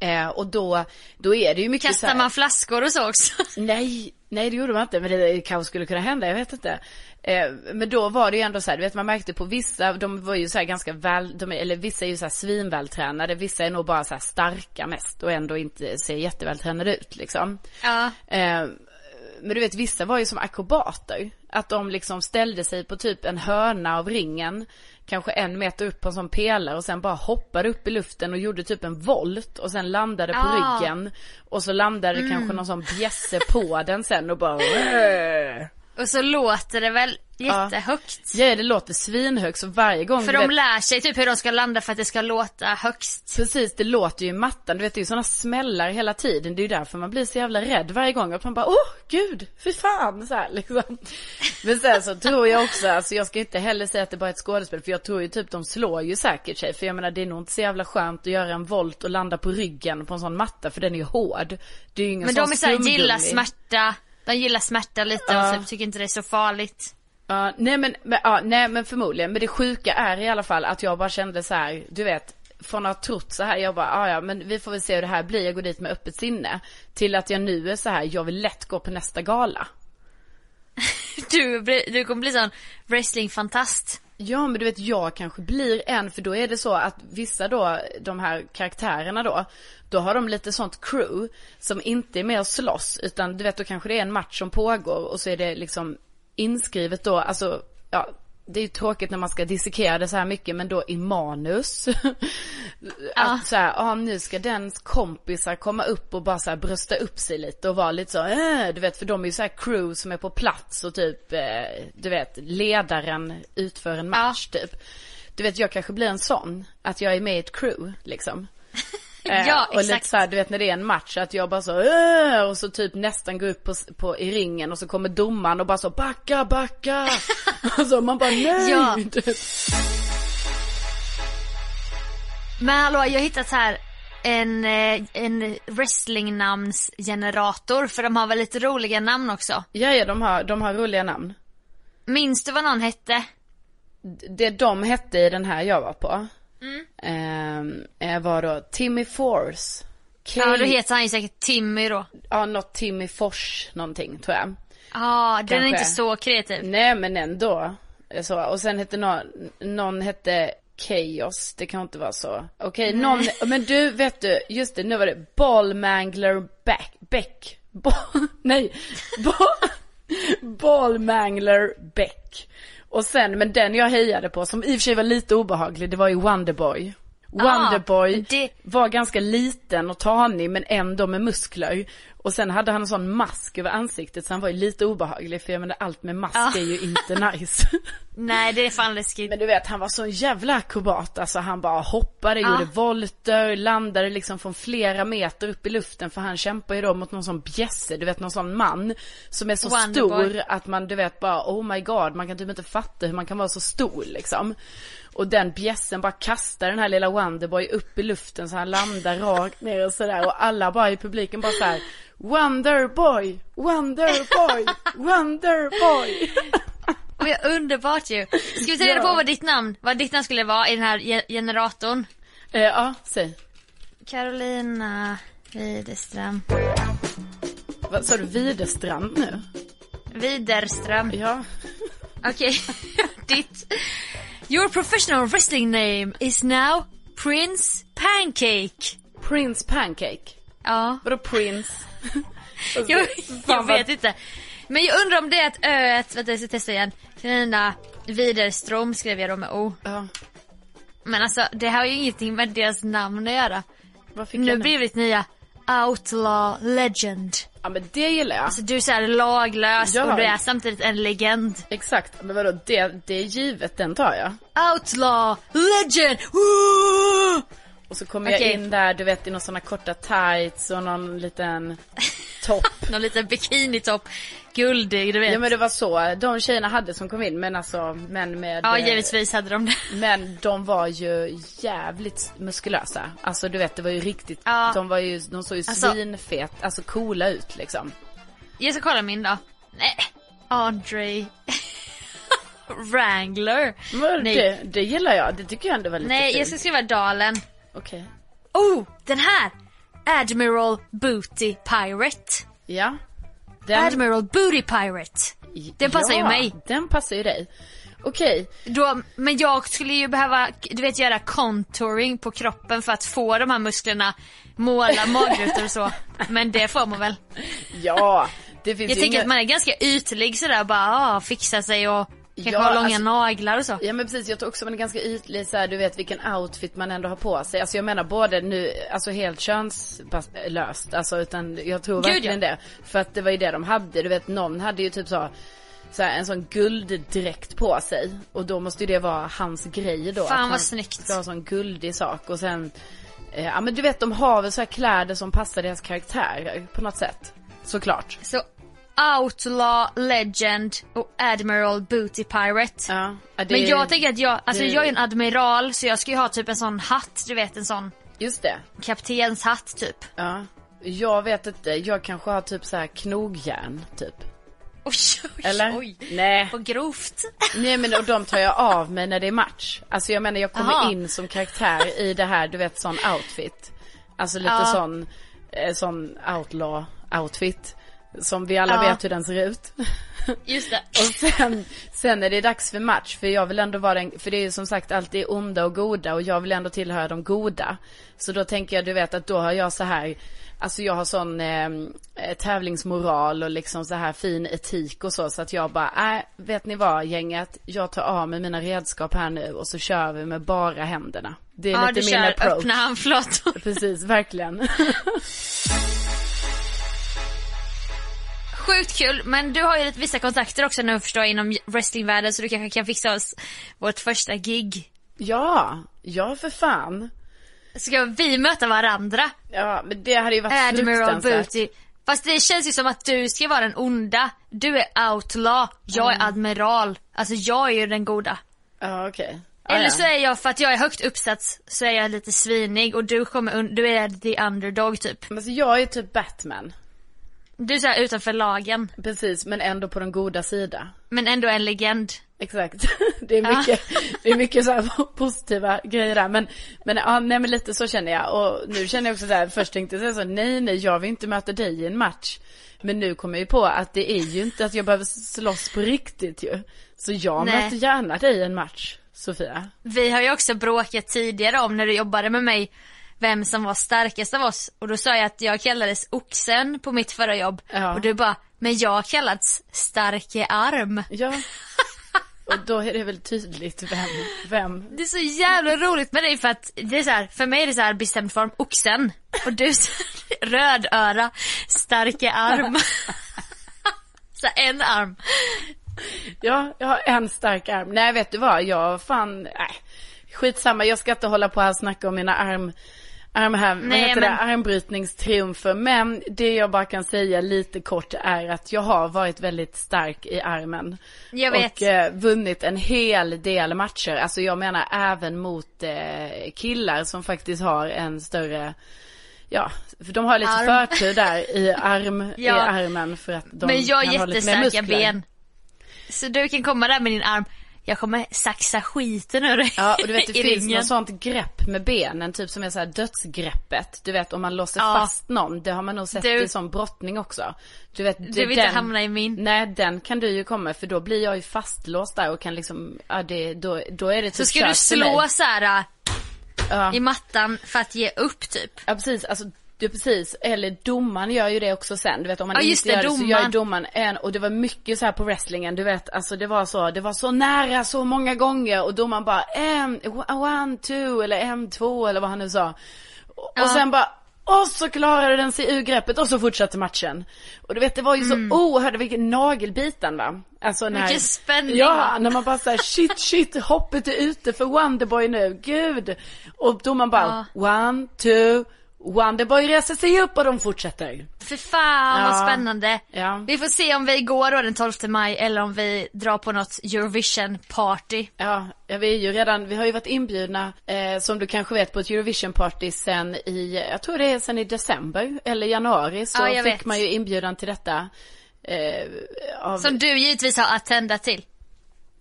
Speaker 2: Eh, och då, då är det ju mycket
Speaker 1: Kastar man flaskor och så också?
Speaker 2: Nej, nej det gjorde man inte. Men det kanske skulle kunna hända, jag vet inte. Eh, men då var det ju ändå så här, du vet man märkte på vissa, de var ju så här ganska väl, de eller vissa är ju så här svinvältränade, vissa är nog bara så här starka mest och ändå inte ser jättevältränade ut liksom.
Speaker 1: Ja.
Speaker 2: Eh, men du vet vissa var ju som akrobater. Att de liksom ställde sig på typ en hörna av ringen. Kanske en meter upp på en sån pelare och sen bara hoppade upp i luften och gjorde typ en volt och sen landade på
Speaker 1: Ah.
Speaker 2: ryggen. Och så landade
Speaker 1: Mm.
Speaker 2: kanske någon sån bjässe på den sen och bara.
Speaker 1: Och så låter det väl jättehögt.
Speaker 2: Ja det låter svinhögt så varje gång
Speaker 1: För de
Speaker 2: vet,
Speaker 1: lär sig typ hur de ska landa för att det ska låta högst.
Speaker 2: Precis, det låter ju i mattan. Du vet det är ju sådana smällar hela tiden. Det är ju därför man blir så jävla rädd varje gång. Att man bara, åh gud, fy fan. Så här, liksom. Men sen så tror jag också, alltså jag ska inte heller säga att det bara är ett skådespel. För jag tror ju typ de slår ju säkert sig. För jag menar det är nog inte så jävla skönt att göra en volt och landa på ryggen på en sån matta. För den är ju hård. Det är ju ingen
Speaker 1: Men
Speaker 2: sån
Speaker 1: de är såhär, gillar smärta. De gillar smärta lite
Speaker 2: Ja.
Speaker 1: och typ tycker inte det är så farligt.
Speaker 2: Ja, nej men, men, ja, nej men förmodligen. Men det sjuka är i alla fall att jag bara kände så här, du vet, från att ha trott så här, jag bara, "Ah, ja men vi får väl se hur det här blir, jag går dit med öppet sinne. Till att jag nu är så här, jag vill lätt gå på nästa gala.
Speaker 1: Du, du kommer bli sån wrestlingfantast.
Speaker 2: Ja men du vet jag kanske blir en för då är det så att vissa då, de här karaktärerna då, då har de lite sånt crew som inte är med och slåss utan du vet då kanske det är en match som pågår och så är det liksom inskrivet då, alltså ja det är ju tråkigt när man ska dissekera det så här mycket men då i manus. Att så här, ja nu ska dens kompisar komma upp och bara så här brösta upp sig lite och vara lite så, äh, du vet för de är ju så här crew som är på plats och typ, eh, du vet ledaren utför en match typ. Du vet jag kanske blir en sån, att jag är med i ett crew liksom. Eh,
Speaker 1: Ja,
Speaker 2: och lite
Speaker 1: exakt.
Speaker 2: så här, du vet när det är en match att jag bara så "Åh!" och så typ nästan går upp på, på, i ringen och så kommer domaren och bara så backa, backa. och så man bara nej.
Speaker 1: Ja. Men hallå, jag har hittat här en, eh, en wrestlingnamnsgenerator för de har väl lite roliga namn också.
Speaker 2: Ja, ja, de har, de har roliga namn.
Speaker 1: Minns du vad någon hette?
Speaker 2: Det de hette i den här jag var på. Mm. Eh, var då Timmy Force. K-
Speaker 1: Ja, då heter han ju säkert Timmy då.
Speaker 2: Ja, något Timmy Fors någonting tror jag.
Speaker 1: Ja, den är inte så kreativ.
Speaker 2: Nej men ändå. Så, och sen hette någon, någon hette Chaos, det kan inte vara så. Okej, någon, men du vet du, just det, nu var det Ballmangler Beck, Beck. Ball, nej, Ball, Ballmangler Beck. Och sen, men den jag hejade på, som i och för sig var lite obehaglig, det var ju Wonderboy. Wonderboy
Speaker 1: det-
Speaker 2: var ganska liten och tanig men ändå med muskler. Och sen hade han en sån mask över ansiktet så han var ju lite obehaglig för jag menar allt med mask
Speaker 1: Ja.
Speaker 2: är ju inte nice.
Speaker 1: Nej det är fan läskigt.
Speaker 2: Men du vet han var så jävla akrobat, alltså han bara hoppade,
Speaker 1: Ja.
Speaker 2: gjorde volter, landade liksom från flera meter upp i luften för han kämpar ju då mot någon sån bjässe, du vet någon sån man som är så
Speaker 1: Wonderboy.
Speaker 2: stor att man du vet bara oh my god, man kan typ inte fatta hur man kan vara så stor liksom. Och den bjässen bara kastar den här lilla Wonderboy upp i luften så han landar rakt ner och sådär och alla bara i publiken bara så här Wonderboy, Wonderboy, Wonderboy.
Speaker 1: Underbart ju. Ska vi ta reda på vad ditt namn, vad ditt namn skulle vara i den här ge- generatorn?
Speaker 2: eh, ja, säg.
Speaker 1: Carolina Widerström.
Speaker 2: Vad sa du, Widerstrand nu?
Speaker 1: Widerström.
Speaker 2: Ja.
Speaker 1: Okej, ditt. Your professional wrestling name is now Prince Pancake.
Speaker 2: Prince Pancake.
Speaker 1: Ja,
Speaker 2: Vadå Prince?
Speaker 1: jag, jag
Speaker 2: vad-
Speaker 1: vet inte. Men jag undrar om det är ett öet, vänta jag ska testa igen. Carolina Widerström skrev jag då med O.
Speaker 2: Ja.
Speaker 1: Men alltså det har ju ingenting med deras namn att göra. Nu blir det nya Outlaw Legend.
Speaker 2: Ja men det gillar jag.
Speaker 1: Alltså du är såhär laglös
Speaker 2: Ja.
Speaker 1: och du är samtidigt en legend.
Speaker 2: Exakt. Men vadå, det, det är givet, den tar jag.
Speaker 1: Outlaw Legend! Woo!
Speaker 2: Och så kommer
Speaker 1: Okej.
Speaker 2: jag in där, du vet i några sådana korta tights och någon liten topp.
Speaker 1: Någon liten bikinitopp. Guldig, du vet.
Speaker 2: Ja men det var så de tjejerna hade som kom in, men alltså, men med...
Speaker 1: Ja,
Speaker 2: eh,
Speaker 1: givetvis hade de det.
Speaker 2: Men de var ju jävligt muskulösa. Alltså du vet, det var ju riktigt,
Speaker 1: Ja.
Speaker 2: de var ju, de såg ju
Speaker 1: Alltså-
Speaker 2: svinfet, alltså coola ut liksom.
Speaker 1: Jag ska kolla min då. Nej. Andre Wrangler.
Speaker 2: Men
Speaker 1: Nej.
Speaker 2: det, det gillar jag, det tycker jag ändå var lite
Speaker 1: Nej, jag
Speaker 2: fint.
Speaker 1: ska skriva Dalen.
Speaker 2: Okej.
Speaker 1: Oh, den här! Admiral Booty Pirate.
Speaker 2: Ja. Den,
Speaker 1: Admiral Booty Pirate. Den passar ju
Speaker 2: ja,
Speaker 1: mig.
Speaker 2: Den passar ju dig. Okej,
Speaker 1: Då, men jag skulle ju behöva, du vet göra contouring på kroppen för att få de här musklerna, måla magrutor och så. Men det får man väl.
Speaker 2: ja. Det finns
Speaker 1: Jag
Speaker 2: ju
Speaker 1: tänker
Speaker 2: inga...
Speaker 1: att man är ganska ytlig sådär bara, ah, fixa sig och kanske
Speaker 2: Ja,
Speaker 1: ha långa
Speaker 2: alltså-
Speaker 1: naglar och så.
Speaker 2: Ja men precis, jag tror också man är ganska ytlig så här, du vet vilken outfit man ändå har på sig. Alltså jag menar både nu, alltså helt könslöst, alltså utan jag tror
Speaker 1: Gud,
Speaker 2: verkligen
Speaker 1: ja.
Speaker 2: det. För att det var ju det de hade, du vet någon hade ju typ så, så här, en sån gulddräkt på sig. Och då måste ju det vara hans grej då.
Speaker 1: Fan,
Speaker 2: att
Speaker 1: vad snyggt.
Speaker 2: Ska ha en sån guldig sak och sen, eh, ja men du vet de har väl så här kläder som passar deras karaktärer på något sätt. Såklart.
Speaker 1: Så Outlaw, Legend och Admiral Booty Pirate.
Speaker 2: Ja. det
Speaker 1: Men jag tänker att jag, alltså
Speaker 2: det-
Speaker 1: jag är en admiral så jag ska ju ha typ en sån hatt, du vet en sån
Speaker 2: Just det.
Speaker 1: kaptenshatt typ.
Speaker 2: Ja. Jag vet inte, jag kanske har typ så här knogjärn typ.
Speaker 1: Oj, oj,
Speaker 2: Eller?
Speaker 1: oj.
Speaker 2: Nej.
Speaker 1: Vad grovt.
Speaker 2: Nej men och de tar jag av mig när det är match. Alltså jag menar jag kommer
Speaker 1: Aha.
Speaker 2: in som karaktär i det här, du vet sån outfit. Alltså lite
Speaker 1: Ja.
Speaker 2: sån, eh, sån outlaw outfit. Som vi alla
Speaker 1: Ja.
Speaker 2: vet hur den ser ut.
Speaker 1: Just det.
Speaker 2: Och sen, sen är det dags för match för jag vill ändå vara den, för det är ju som sagt alltid onda och goda och jag vill ändå tillhöra de goda. Så då tänker jag, du vet att då har jag så här, alltså jag har sån eh, eh, tävlingsmoral och liksom så här fin etik och så så att jag bara, äh, vet ni vad gänget, jag tar av mig mina redskap här nu och så kör vi med bara händerna. Det är
Speaker 1: Ja, du
Speaker 2: lite min
Speaker 1: kör
Speaker 2: approach.
Speaker 1: öppna handflator.
Speaker 2: Precis, verkligen.
Speaker 1: Sjukt kul, men du har ju lite vissa kontakter också nu förstår jag inom wrestlingvärlden så du kanske kan fixa oss vårt första gig.
Speaker 2: ja, ja för fan.
Speaker 1: Ska vi möta varandra?
Speaker 2: Ja, men det hade ju varit
Speaker 1: Admiral. Booty. Fast det känns ju som att du ska vara den onda. Du är outlaw, jag är admiral. Alltså jag är ju den goda.
Speaker 2: Ja, okej. Ja,
Speaker 1: Eller
Speaker 2: ja.
Speaker 1: så är jag, för att jag är högt uppsatt, så är jag lite svinig och du kommer du är the underdog typ.
Speaker 2: Men så jag är typ Batman.
Speaker 1: Du är så här utanför lagen,
Speaker 2: Precis, men ändå på den goda sida.
Speaker 1: men ändå en legend.
Speaker 2: Exakt. Det är mycket, det är mycket så här positiva grejer där. Men, men ja, nej men lite så känner jag. Och nu känner jag också så här, först tänkte jag så, nej nej jag vill inte möta dig i en match. Men nu kommer jag ju på att det är ju inte att jag behöver slåss på riktigt ju. Så jag
Speaker 1: Nej.
Speaker 2: möter gärna dig i en match, Sofia.
Speaker 1: Vi har ju också bråkat tidigare om när du jobbade med mig vem som var starkast av oss och då sa jag att jag kallades oxen på mitt förra jobb
Speaker 2: Ja.
Speaker 1: och du bara, men jag har kallats starke arm.
Speaker 2: Ja. Och då är det väl tydligt vem, vem.
Speaker 1: Det är så jävla roligt med dig för att det är så här, för mig är det så här bestämd form, oxen. Och du rödöra, starka arm. så en arm.
Speaker 2: Ja, jag har en stark arm. Nej, vet du vad? Jag fan, nej. Skitsamma, jag ska inte hålla på här och snacka om mina arm, arm här, vad
Speaker 1: Nej,
Speaker 2: heter
Speaker 1: men-
Speaker 2: det, armbrytningstriumfer. Men det jag bara kan säga lite kort är att jag har varit väldigt stark i armen.
Speaker 1: Jag vet.
Speaker 2: Och eh, vunnit en hel del matcher. Alltså jag menar även mot eh, killar som faktiskt har en större Ja, för de har lite
Speaker 1: Arm.
Speaker 2: förtur där i, arm,
Speaker 1: Ja.
Speaker 2: i armen för att de
Speaker 1: Men jag har
Speaker 2: kan ha lite mer
Speaker 1: jättestarka
Speaker 2: muskler.
Speaker 1: ben. Så du kan komma där med din arm. Jag kommer saxa skiten ur dig
Speaker 2: Ja, och du vet det finns
Speaker 1: ringen.
Speaker 2: något sånt grepp med benen, typ som är så här dödsgreppet. Du vet om man låser
Speaker 1: Ja.
Speaker 2: fast någon, det har man nog sett
Speaker 1: Du-
Speaker 2: i sån brottning också. Du vet,
Speaker 1: Du vill inte hamna i min.
Speaker 2: Nej, den kan du ju komma för då blir jag ju fastlåst där och kan liksom, ja det, då, då är det typ
Speaker 1: Så ska du slå så här
Speaker 2: Ja.
Speaker 1: i mattan för att ge upp typ.
Speaker 2: Ja precis, alltså du precis, eller domaren gör ju det också sen. Du vet om man
Speaker 1: Ja,
Speaker 2: inte
Speaker 1: det,
Speaker 2: gör det så
Speaker 1: domaren.
Speaker 2: gör ju domaren en, och det var mycket så här på wrestlingen, du vet, alltså det var så, det var så nära så många gånger och domaren bara en, one, two eller en, två eller vad han nu sa. Och,
Speaker 1: Ja.
Speaker 2: och sen bara, och så klarade den sig ur greppet och så fortsatte matchen. Och du vet det var ju så oerhört, vilken nagelbitan va. Alltså när,
Speaker 1: Mm. Vilken spänning,
Speaker 2: Ja, när man bara säger shit shit hoppet är ute för Wonderboy nu, gud. Och domaren bara one, two, Wonderboy reser sig upp och de fortsätter.
Speaker 1: För fan
Speaker 2: Ja.
Speaker 1: vad spännande.
Speaker 2: Ja.
Speaker 1: Vi får se om vi går då den 12 maj eller om vi drar på något Eurovision party.
Speaker 2: Ja, ja, vi är ju redan, vi har ju varit inbjudna, eh, som du kanske vet, på ett Eurovision party sen i, jag tror det är sen i december eller januari, så
Speaker 1: Ja, jag
Speaker 2: fick
Speaker 1: vet.
Speaker 2: man ju inbjudan till detta. Eh, av,
Speaker 1: Som du givetvis har attendat till.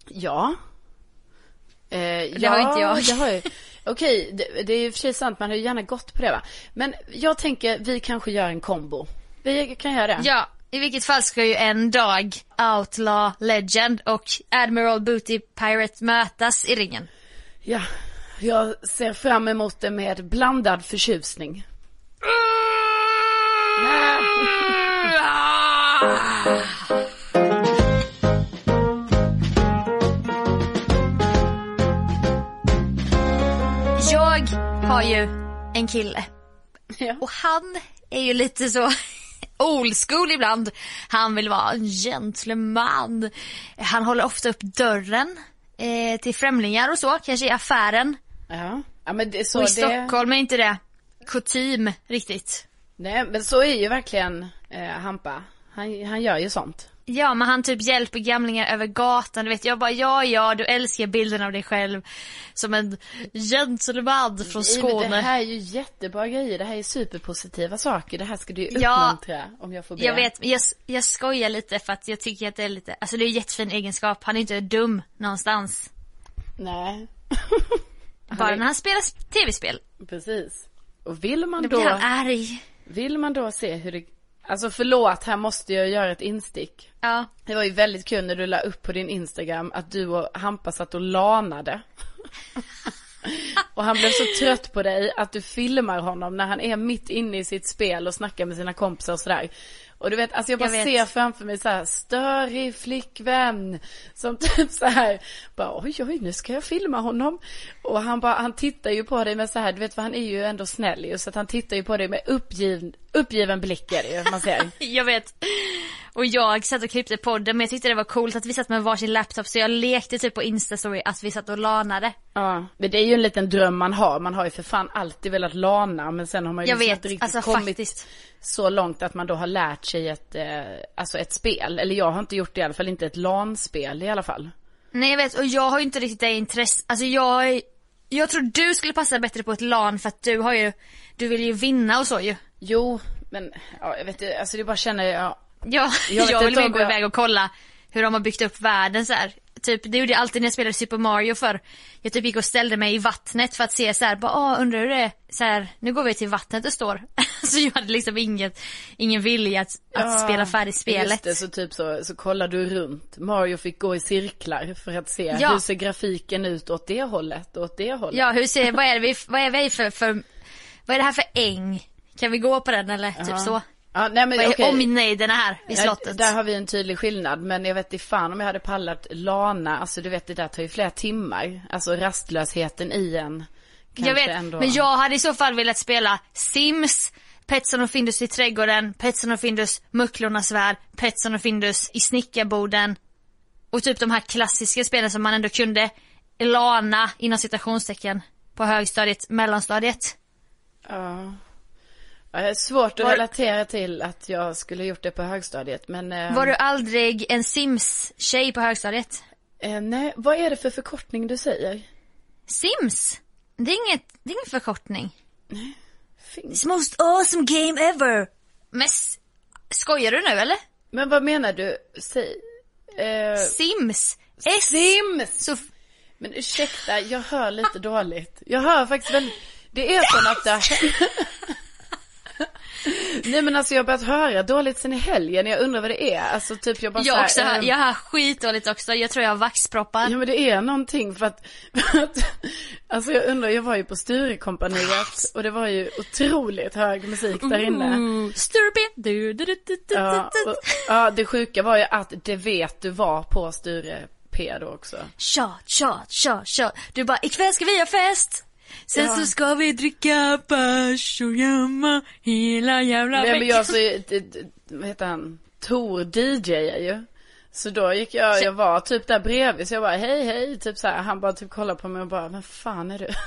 Speaker 2: Ja. Eh,
Speaker 1: Det
Speaker 2: ja,
Speaker 1: har inte jag.
Speaker 2: Det har ju, okej, det, det är ju för sig sant, man har ju gärna gått på det va. Men jag tänker, vi kanske gör en kombo. Vi kan göra det.
Speaker 1: Ja, i vilket fall ska ju en dag Outlaw Legend och Admiral Booty Pirate mötas i ringen.
Speaker 2: Ja, jag ser fram emot det med blandad förtjusning.
Speaker 1: Jag har ju en kille
Speaker 2: Ja.
Speaker 1: och han är ju lite så old school ibland. Han vill vara en gentleman. Han håller ofta upp dörren eh, till främlingar och så, kanske i affären.
Speaker 2: Ja, ja men det, så
Speaker 1: och i
Speaker 2: det,
Speaker 1: Stockholm är inte det kutym riktigt.
Speaker 2: nej men så är ju verkligen eh, Hampa. Han, han gör ju sånt.
Speaker 1: Ja, men han typ hjälper gamlingar över gatan. Du vet, jag bara, ja, ja, du älskar bilden av dig själv som en gentleman från
Speaker 2: Nej,
Speaker 1: Skåne.
Speaker 2: Det här är ju jättebra grejer, det här är superpositiva saker. Det här ska du ju
Speaker 1: Ja,
Speaker 2: uppmuntra om jag får be.
Speaker 1: Jag vet, jag, jag skojar lite för att jag tycker att det är lite, alltså det är en jättefin egenskap. Han är inte dum någonstans.
Speaker 2: Nej,
Speaker 1: Bara när han spelar tv-spel.
Speaker 2: precis. Och vill man
Speaker 1: Då
Speaker 2: då,
Speaker 1: blir han arg.
Speaker 2: vill man då se hur det, alltså förlåt, här måste jag göra ett instick.
Speaker 1: Ja.
Speaker 2: Det var ju väldigt kul när du la upp på din Instagram att du och Hampa satt och lanade. och han blev så trött på dig att du filmar honom när han är mitt inne i sitt spel och snackar med sina kompisar och sådär. Och du vet, alltså jag bara
Speaker 1: Jag
Speaker 2: ser framför mig så här störig flickvän. Som typ så här, bara oj oj nu ska jag filma honom. Och han bara, han tittar ju på dig med så här, du vet för han är ju ändå snäll ju. Så att han tittar ju på dig med uppgiven, uppgiven blick är det ju, man ser.
Speaker 1: Jag vet. Och jag satt och klippte podden men jag tyckte det var coolt att vi satt med varsin laptop så jag lekte typ på instastory att vi satt och lanade.
Speaker 2: Ja, men det är ju en liten dröm man har. Man har ju för fan alltid velat lana, men sen har man ju
Speaker 1: Jag
Speaker 2: liksom
Speaker 1: vet,
Speaker 2: inte riktigt
Speaker 1: alltså
Speaker 2: kommit
Speaker 1: faktiskt.
Speaker 2: så långt att man då har lärt sig ett, eh, alltså ett spel. Eller jag har inte gjort det i alla fall, inte ett LAN-spel i alla fall.
Speaker 1: Nej jag vet och jag har ju inte riktigt det intresse, alltså jag jag tror du skulle passa bättre på ett LAN för att du har ju, du vill ju vinna och så ju.
Speaker 2: Jo, men ja, jag vet inte, alltså det bara känner jag,
Speaker 1: Ja,
Speaker 2: Jag
Speaker 1: jag, vill mer gå
Speaker 2: jag-
Speaker 1: iväg och kolla hur de har byggt upp världen så här. Typ, det gjorde jag alltid när jag spelade Super Mario för Jag typ gick och ställde mig i vattnet för att se så här, bara, åh, undrar hur det är, så här, nu går vi till vattnet det står. så jag hade liksom inget, ingen vilja att, att
Speaker 2: Ja,
Speaker 1: spela färdigt spelet.
Speaker 2: Just det, så typ så, så kollar du runt. Mario fick gå i cirklar för att se
Speaker 1: Ja.
Speaker 2: hur ser grafiken ut åt det hållet och åt det hållet.
Speaker 1: Ja, hur ser, vad är vi, vad är vi för, för, vad är det här för äng? Kan vi gå på den eller typ så?
Speaker 2: Ja, nej men
Speaker 1: Vad är
Speaker 2: okej.
Speaker 1: omnejderna här vid
Speaker 2: Ja,
Speaker 1: slottet?
Speaker 2: Där har vi en tydlig skillnad, men jag vet inte fan om jag hade pallat Lana, alltså du vet det där tar ju flera timmar. Alltså rastlösheten i en. Kanske
Speaker 1: jag vet,
Speaker 2: ändå.
Speaker 1: men jag hade i så fall velat spela Sims, Petson och Findus i trädgården, Petson och Findus Mucklornas värld, Petson och Findus i snickarboden. Och typ de här klassiska spelen som man ändå kunde. Lana inom citationstecken på högstadiet, mellanstadiet.
Speaker 2: Ja. Ja, svårt att
Speaker 1: Var-
Speaker 2: relatera till att jag skulle gjort det på högstadiet, men... Eh,
Speaker 1: Var du aldrig en Sims-tjej på högstadiet?
Speaker 2: eh, nej, vad är det för förkortning du säger?
Speaker 1: Sims? Det är inget, det är ingen förkortning.
Speaker 2: Finns.
Speaker 1: It's most awesome game ever. Men skojar du nu eller?
Speaker 2: Men vad menar du? Säg... Eh,
Speaker 1: Sims. S.
Speaker 2: Sims!
Speaker 1: Så,
Speaker 2: Men ursäkta, jag hör lite dåligt. Jag hör faktiskt väldigt... Det är som att det har Nej men alltså jag har börjat höra dåligt sen i helgen. Jag undrar vad det är. Alltså typ jag bara så
Speaker 1: jag
Speaker 2: här,
Speaker 1: också,
Speaker 2: ehm,
Speaker 1: jag hör skitdåligt också. Jag tror jag har vaxproppar.
Speaker 2: Ja men det är någonting för att, för att alltså jag undrar, jag var ju på Sturecompagniet och det var ju otroligt hög musik där inne.
Speaker 1: Stupid. Du, du, du, du, du,
Speaker 2: Ja,
Speaker 1: du.
Speaker 2: och, ja, det sjuka var ju att det vet du var på Sture P då också.
Speaker 1: Tja, tja, tja, tja. Du bara, ikväll ska vi ha fest. Sen
Speaker 2: Ja.
Speaker 1: så ska vi dricka bärs och gömma hela jävla
Speaker 2: Nej men
Speaker 1: veckan.
Speaker 2: jag så, det- vad heter han, Tor DJ är ju. Så då gick jag, jag var typ där bredvid så jag bara hej hej, typ så här. Han bara typ kollade på mig och bara, vem fan är du?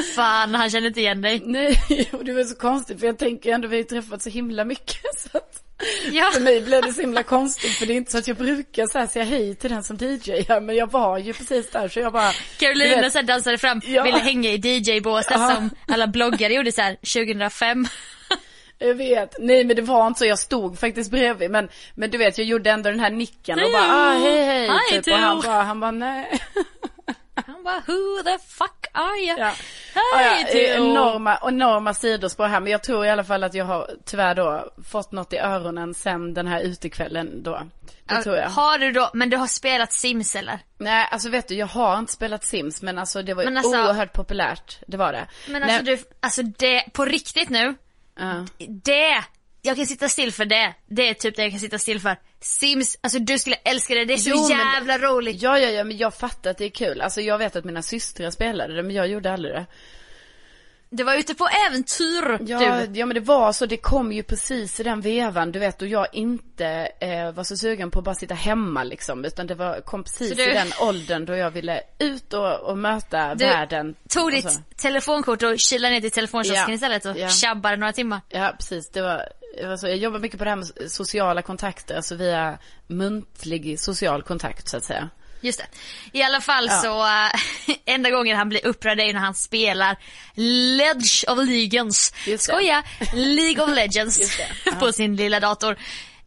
Speaker 1: Fan, han känner inte igen dig.
Speaker 2: Nej, och det var så konstigt för jag tänker ändå vi har ju träffat så himla mycket så att
Speaker 1: Ja.
Speaker 2: För mig blev det så himla konstigt för det är inte så att jag brukar så här säga hej till den som DJar men jag var ju precis där så jag bara
Speaker 1: Carolina
Speaker 2: vet,
Speaker 1: så dansade fram,
Speaker 2: Ja.
Speaker 1: ville hänga i DJ-båset
Speaker 2: Ja.
Speaker 1: som alla bloggare gjorde så här 2005.
Speaker 2: Jag vet, nej men det var inte så, jag stod faktiskt bredvid men, men du vet jag gjorde ändå den här nicken och bara ah, hej hej
Speaker 1: Hej,
Speaker 2: typ, och han bara, han bara nej.
Speaker 1: Han bara, who the fuck are you?
Speaker 2: Ja.
Speaker 1: Hej
Speaker 2: ja,
Speaker 1: Theo.
Speaker 2: enorma, enorma sidospår här men jag tror i alla fall att jag har tyvärr då fått något i öronen sen den här utekvällen då. Det tror jag.
Speaker 1: Har du då, men du har spelat Sims eller?
Speaker 2: Nej, alltså vet du, jag har inte spelat Sims men alltså det var
Speaker 1: Men alltså-
Speaker 2: oerhört populärt. Det var det.
Speaker 1: Men
Speaker 2: Nej,
Speaker 1: alltså du, alltså det, på riktigt nu,
Speaker 2: ja.
Speaker 1: det, jag kan sitta still för det. Det är typ det jag kan sitta still för. Sims, alltså du skulle älska det, det är så
Speaker 2: Jo, men-
Speaker 1: jävla roligt.
Speaker 2: Ja, ja, ja, men jag fattar att det är kul. Alltså jag vet att mina systrar spelade det, men jag gjorde aldrig det.
Speaker 1: Du var ute på äventyr
Speaker 2: Ja,
Speaker 1: du.
Speaker 2: ja men det var så, det kom ju precis i den vevan, du vet, och jag inte eh, var så sugen på att bara sitta hemma liksom, utan det var, kom precis
Speaker 1: du-
Speaker 2: i den åldern då jag ville ut och, och möta
Speaker 1: Du
Speaker 2: världen.
Speaker 1: tog ditt telefonkort och kilade ner till telefonkiosken
Speaker 2: Ja.
Speaker 1: istället och
Speaker 2: Ja.
Speaker 1: tjabbade några timmar.
Speaker 2: Ja, precis. Det var, det var så. Jag jobbar mycket på det här med sociala kontakter, alltså via muntlig social kontakt så att säga.
Speaker 1: Just det. I alla fall
Speaker 2: Ja.
Speaker 1: så, äh, enda gången han blir upprörd är när han spelar Ledge of Legends. Skoja! League of Legends på sin lilla dator.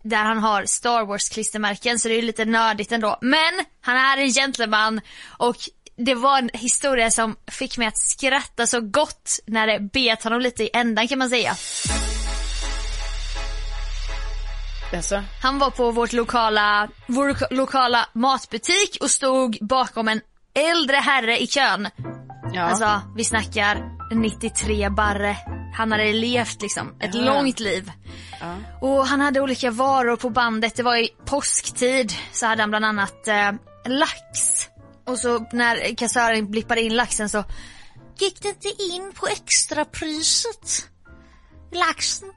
Speaker 1: Där han har Star Wars klistermärken så det är lite nördigt ändå. Men han är en gentleman och det var en historia som fick mig att skratta så gott när det bet honom lite i ändan kan man säga.
Speaker 2: Alltså,
Speaker 1: Han var på vårt lokala, vår loka- lokala matbutik och stod bakom en äldre herre i kön.
Speaker 2: ja.
Speaker 1: Alltså, vi snackar 93 barre. Han hade levt liksom ett
Speaker 2: Ja.
Speaker 1: långt liv.
Speaker 2: Ja.
Speaker 1: Och han hade olika varor på bandet. Det var i påsktid så hade han bland annat eh, lax. Och så när kassören blippade in laxen så gick det inte in på extrapriset. Laxen.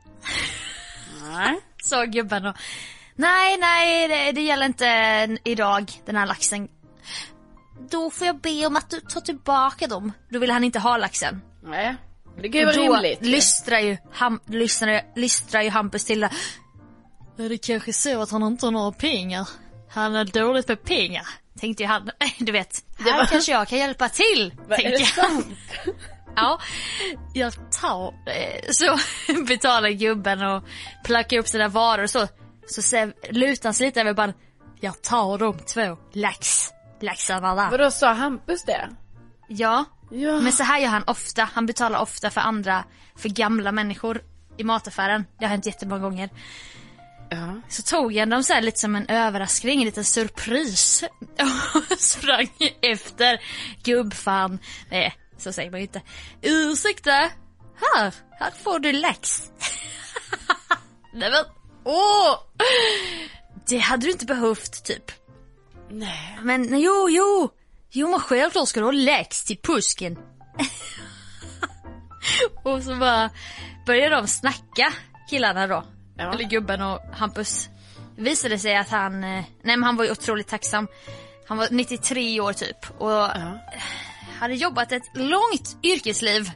Speaker 2: Nej.
Speaker 1: Sa gubben och Nej, nej, det, det gäller inte idag, den här laxen. Då får jag be om att du tar tillbaka dem. Då vill han inte ha laxen.
Speaker 2: Nej. Det kan ju vara
Speaker 1: då
Speaker 2: rimligt. ju.
Speaker 1: lystrar ju, ham, lystrar, lystrar ju Hampus till det. Är det kanske så att han inte har några pengar? Han är dåligt med pengar. Tänkte ju han, du vet, här kanske jag kan hjälpa till.
Speaker 2: Det
Speaker 1: jag. Ja, jag tar eh, Så betalar gubben och plackar upp sina varor och så. Så ser, lutar han sig lite över bara, jag tar de två lax, laxarna där.
Speaker 2: Vadå, sa Hampus det?
Speaker 1: Ja,
Speaker 2: Ja.
Speaker 1: men så här gör han ofta. Han betalar ofta för andra, för gamla människor i mataffären. Det har hänt jättemånga gånger.
Speaker 2: Ja.
Speaker 1: Så tog jag dem så här lite som en överraskning, en liten surpris. Och sprang efter gubbfan. Nej, så säger man ju inte. Ursäkta, här, här får du lax. Nej men, åh! Det hade du inte behövt typ.
Speaker 2: Nej.
Speaker 1: Men jo, jo. Jo men självklart ska du ha lax till påsken. och så bara började de snacka killarna då.
Speaker 2: Ja.
Speaker 1: Eller gubben och Hampus. Det visade sig att han, eh, nej men han var ju otroligt tacksam. Han var 93 år typ och
Speaker 2: Ja.
Speaker 1: Hade jobbat ett långt yrkesliv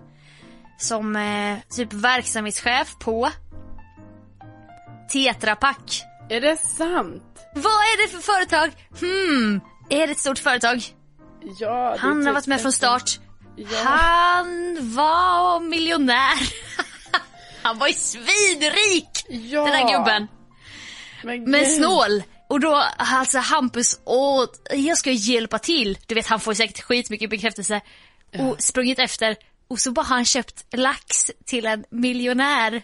Speaker 1: som eh, typ verksamhetschef på Tetra Pak.
Speaker 2: Är det sant?
Speaker 1: Vad är det för företag? Hmm, är det ett stort företag?
Speaker 2: Ja.
Speaker 1: Han har
Speaker 2: typ
Speaker 1: varit med från start.
Speaker 2: Ja.
Speaker 1: Han var miljonär. Han var ju svinrik
Speaker 2: Ja.
Speaker 1: den där gubben.
Speaker 2: Men,
Speaker 1: Men snål. Och då alltså Hampus, åh, jag ska hjälpa till. Du vet han får säkert skitmycket bekräftelse. Och sprungit efter. Och så bara har han köpt lax till en miljonär.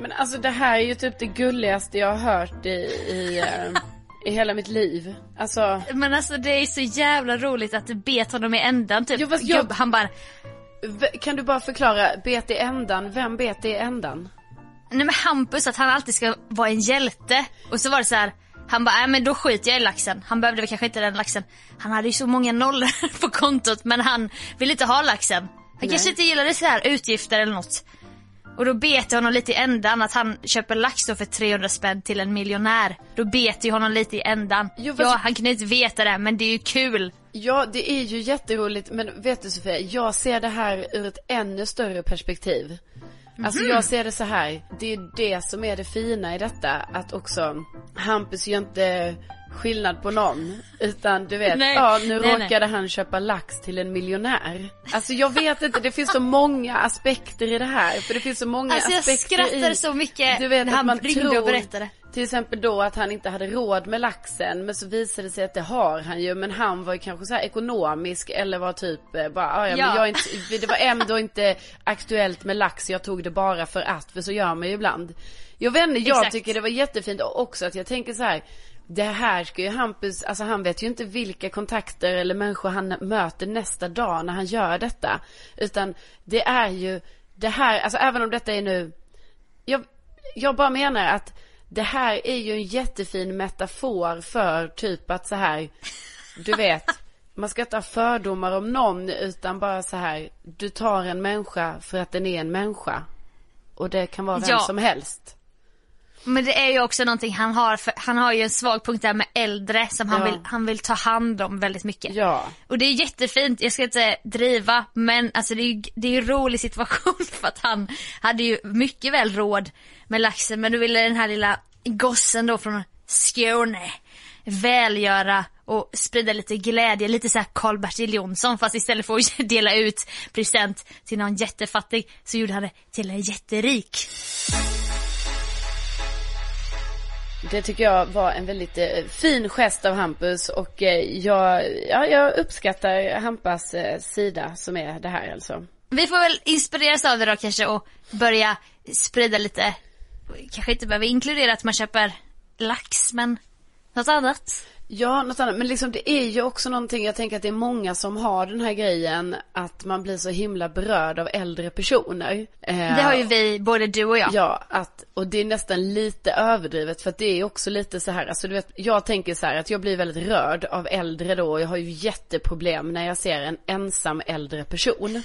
Speaker 2: Men alltså det här är ju typ det gulligaste jag har hört i, i, eh, i hela mitt liv. Alltså,
Speaker 1: Men alltså det är så jävla roligt att du bet honom i ändan typ.
Speaker 2: Jo, fast jag-
Speaker 1: han bara,
Speaker 2: kan du bara förklara, bet i ändan, vem bet i ändan?
Speaker 1: nej men Hampus att han alltid ska vara en hjälte. Och så var det så här. Han bara, nej men då skiter jag i laxen. Han behövde väl kanske inte den laxen. Han hade ju så många nollor på kontot men han ville inte ha laxen. Han kanske inte gillade så här utgifter eller något. Och då bet jag honom lite i ändan att han köper lax då för 300 spänn till en miljonär. Då bet jag honom lite i ändan.
Speaker 2: Jo, fast-
Speaker 1: Ja, han kunde inte veta det men det är ju kul.
Speaker 2: Ja, det är ju jätteroligt, men vet du Sofia, jag ser det här ur ett ännu större perspektiv. Alltså
Speaker 1: Mhm.
Speaker 2: jag ser det så här, det är det som är det fina i detta, att också Hampus gör inte skillnad på någon, utan du vet,
Speaker 1: Nej,
Speaker 2: ja nu
Speaker 1: nej,
Speaker 2: råkade han köpa lax till en miljonär. Alltså jag vet inte, det finns så många aspekter i det här, för det finns så många
Speaker 1: Alltså jag
Speaker 2: aspekter
Speaker 1: skrattade
Speaker 2: i,
Speaker 1: så mycket
Speaker 2: du vet,
Speaker 1: när han
Speaker 2: man
Speaker 1: ringde
Speaker 2: tror,
Speaker 1: och berättade.
Speaker 2: Till exempel då att han inte hade råd med laxen men så visade det sig att det har han ju men han var ju kanske så här ekonomisk eller var typ eh, bara "Ah, ja, men jag inte, det var ändå inte aktuellt med lax jag tog det bara för att för så gör man ju ibland. Jag vet inte, jag
Speaker 1: Exakt.
Speaker 2: tycker det var jättefint och också att jag tänker så här det här ska ju Hampus, alltså han vet ju inte vilka kontakter eller människor han möter nästa dag när han gör detta. Utan det är ju det här, alltså även om detta är nu jag, jag bara menar att det här är ju en jättefin metafor för typ att så här, du vet, man ska inte ha fördomar om någon utan bara så här, du tar en människa för att den är en människa. Och det kan vara vem
Speaker 1: Ja.
Speaker 2: som helst.
Speaker 1: Men det är ju också någonting han har, för han har ju en svag punkt där med äldre som han,
Speaker 2: Ja.
Speaker 1: vill, han vill ta hand om väldigt mycket.
Speaker 2: Ja.
Speaker 1: Och det är jättefint, jag ska inte driva men alltså det är ju det är ju en rolig situation för att han hade ju mycket väl råd med laxen men då ville den här lilla gossen då från Skåne välgöra och sprida lite glädje, lite såhär Karl-Bertil Jonsson fast istället för att dela ut present till någon jättefattig så gjorde han det till en jätterik.
Speaker 2: Det tycker jag var en väldigt eh, fin gest av Hampus och eh, jag, ja, jag uppskattar Hampas eh, sida som är det här alltså.
Speaker 1: Vi får väl inspireras av det då kanske och börja sprida lite, kanske inte behöver inkludera att man köper lax men något annat.
Speaker 2: Ja, något annat. Men liksom det är ju också någonting, jag tänker att det är många som har den här grejen att man blir så himla berörd av äldre personer. Eh,
Speaker 1: Det har ju vi, både du och jag.
Speaker 2: Ja, att, och det är nästan lite överdrivet för att det är också lite så här, alltså du vet, jag tänker så här att jag blir väldigt rörd av äldre då och jag har ju jätteproblem när jag ser en ensam äldre person.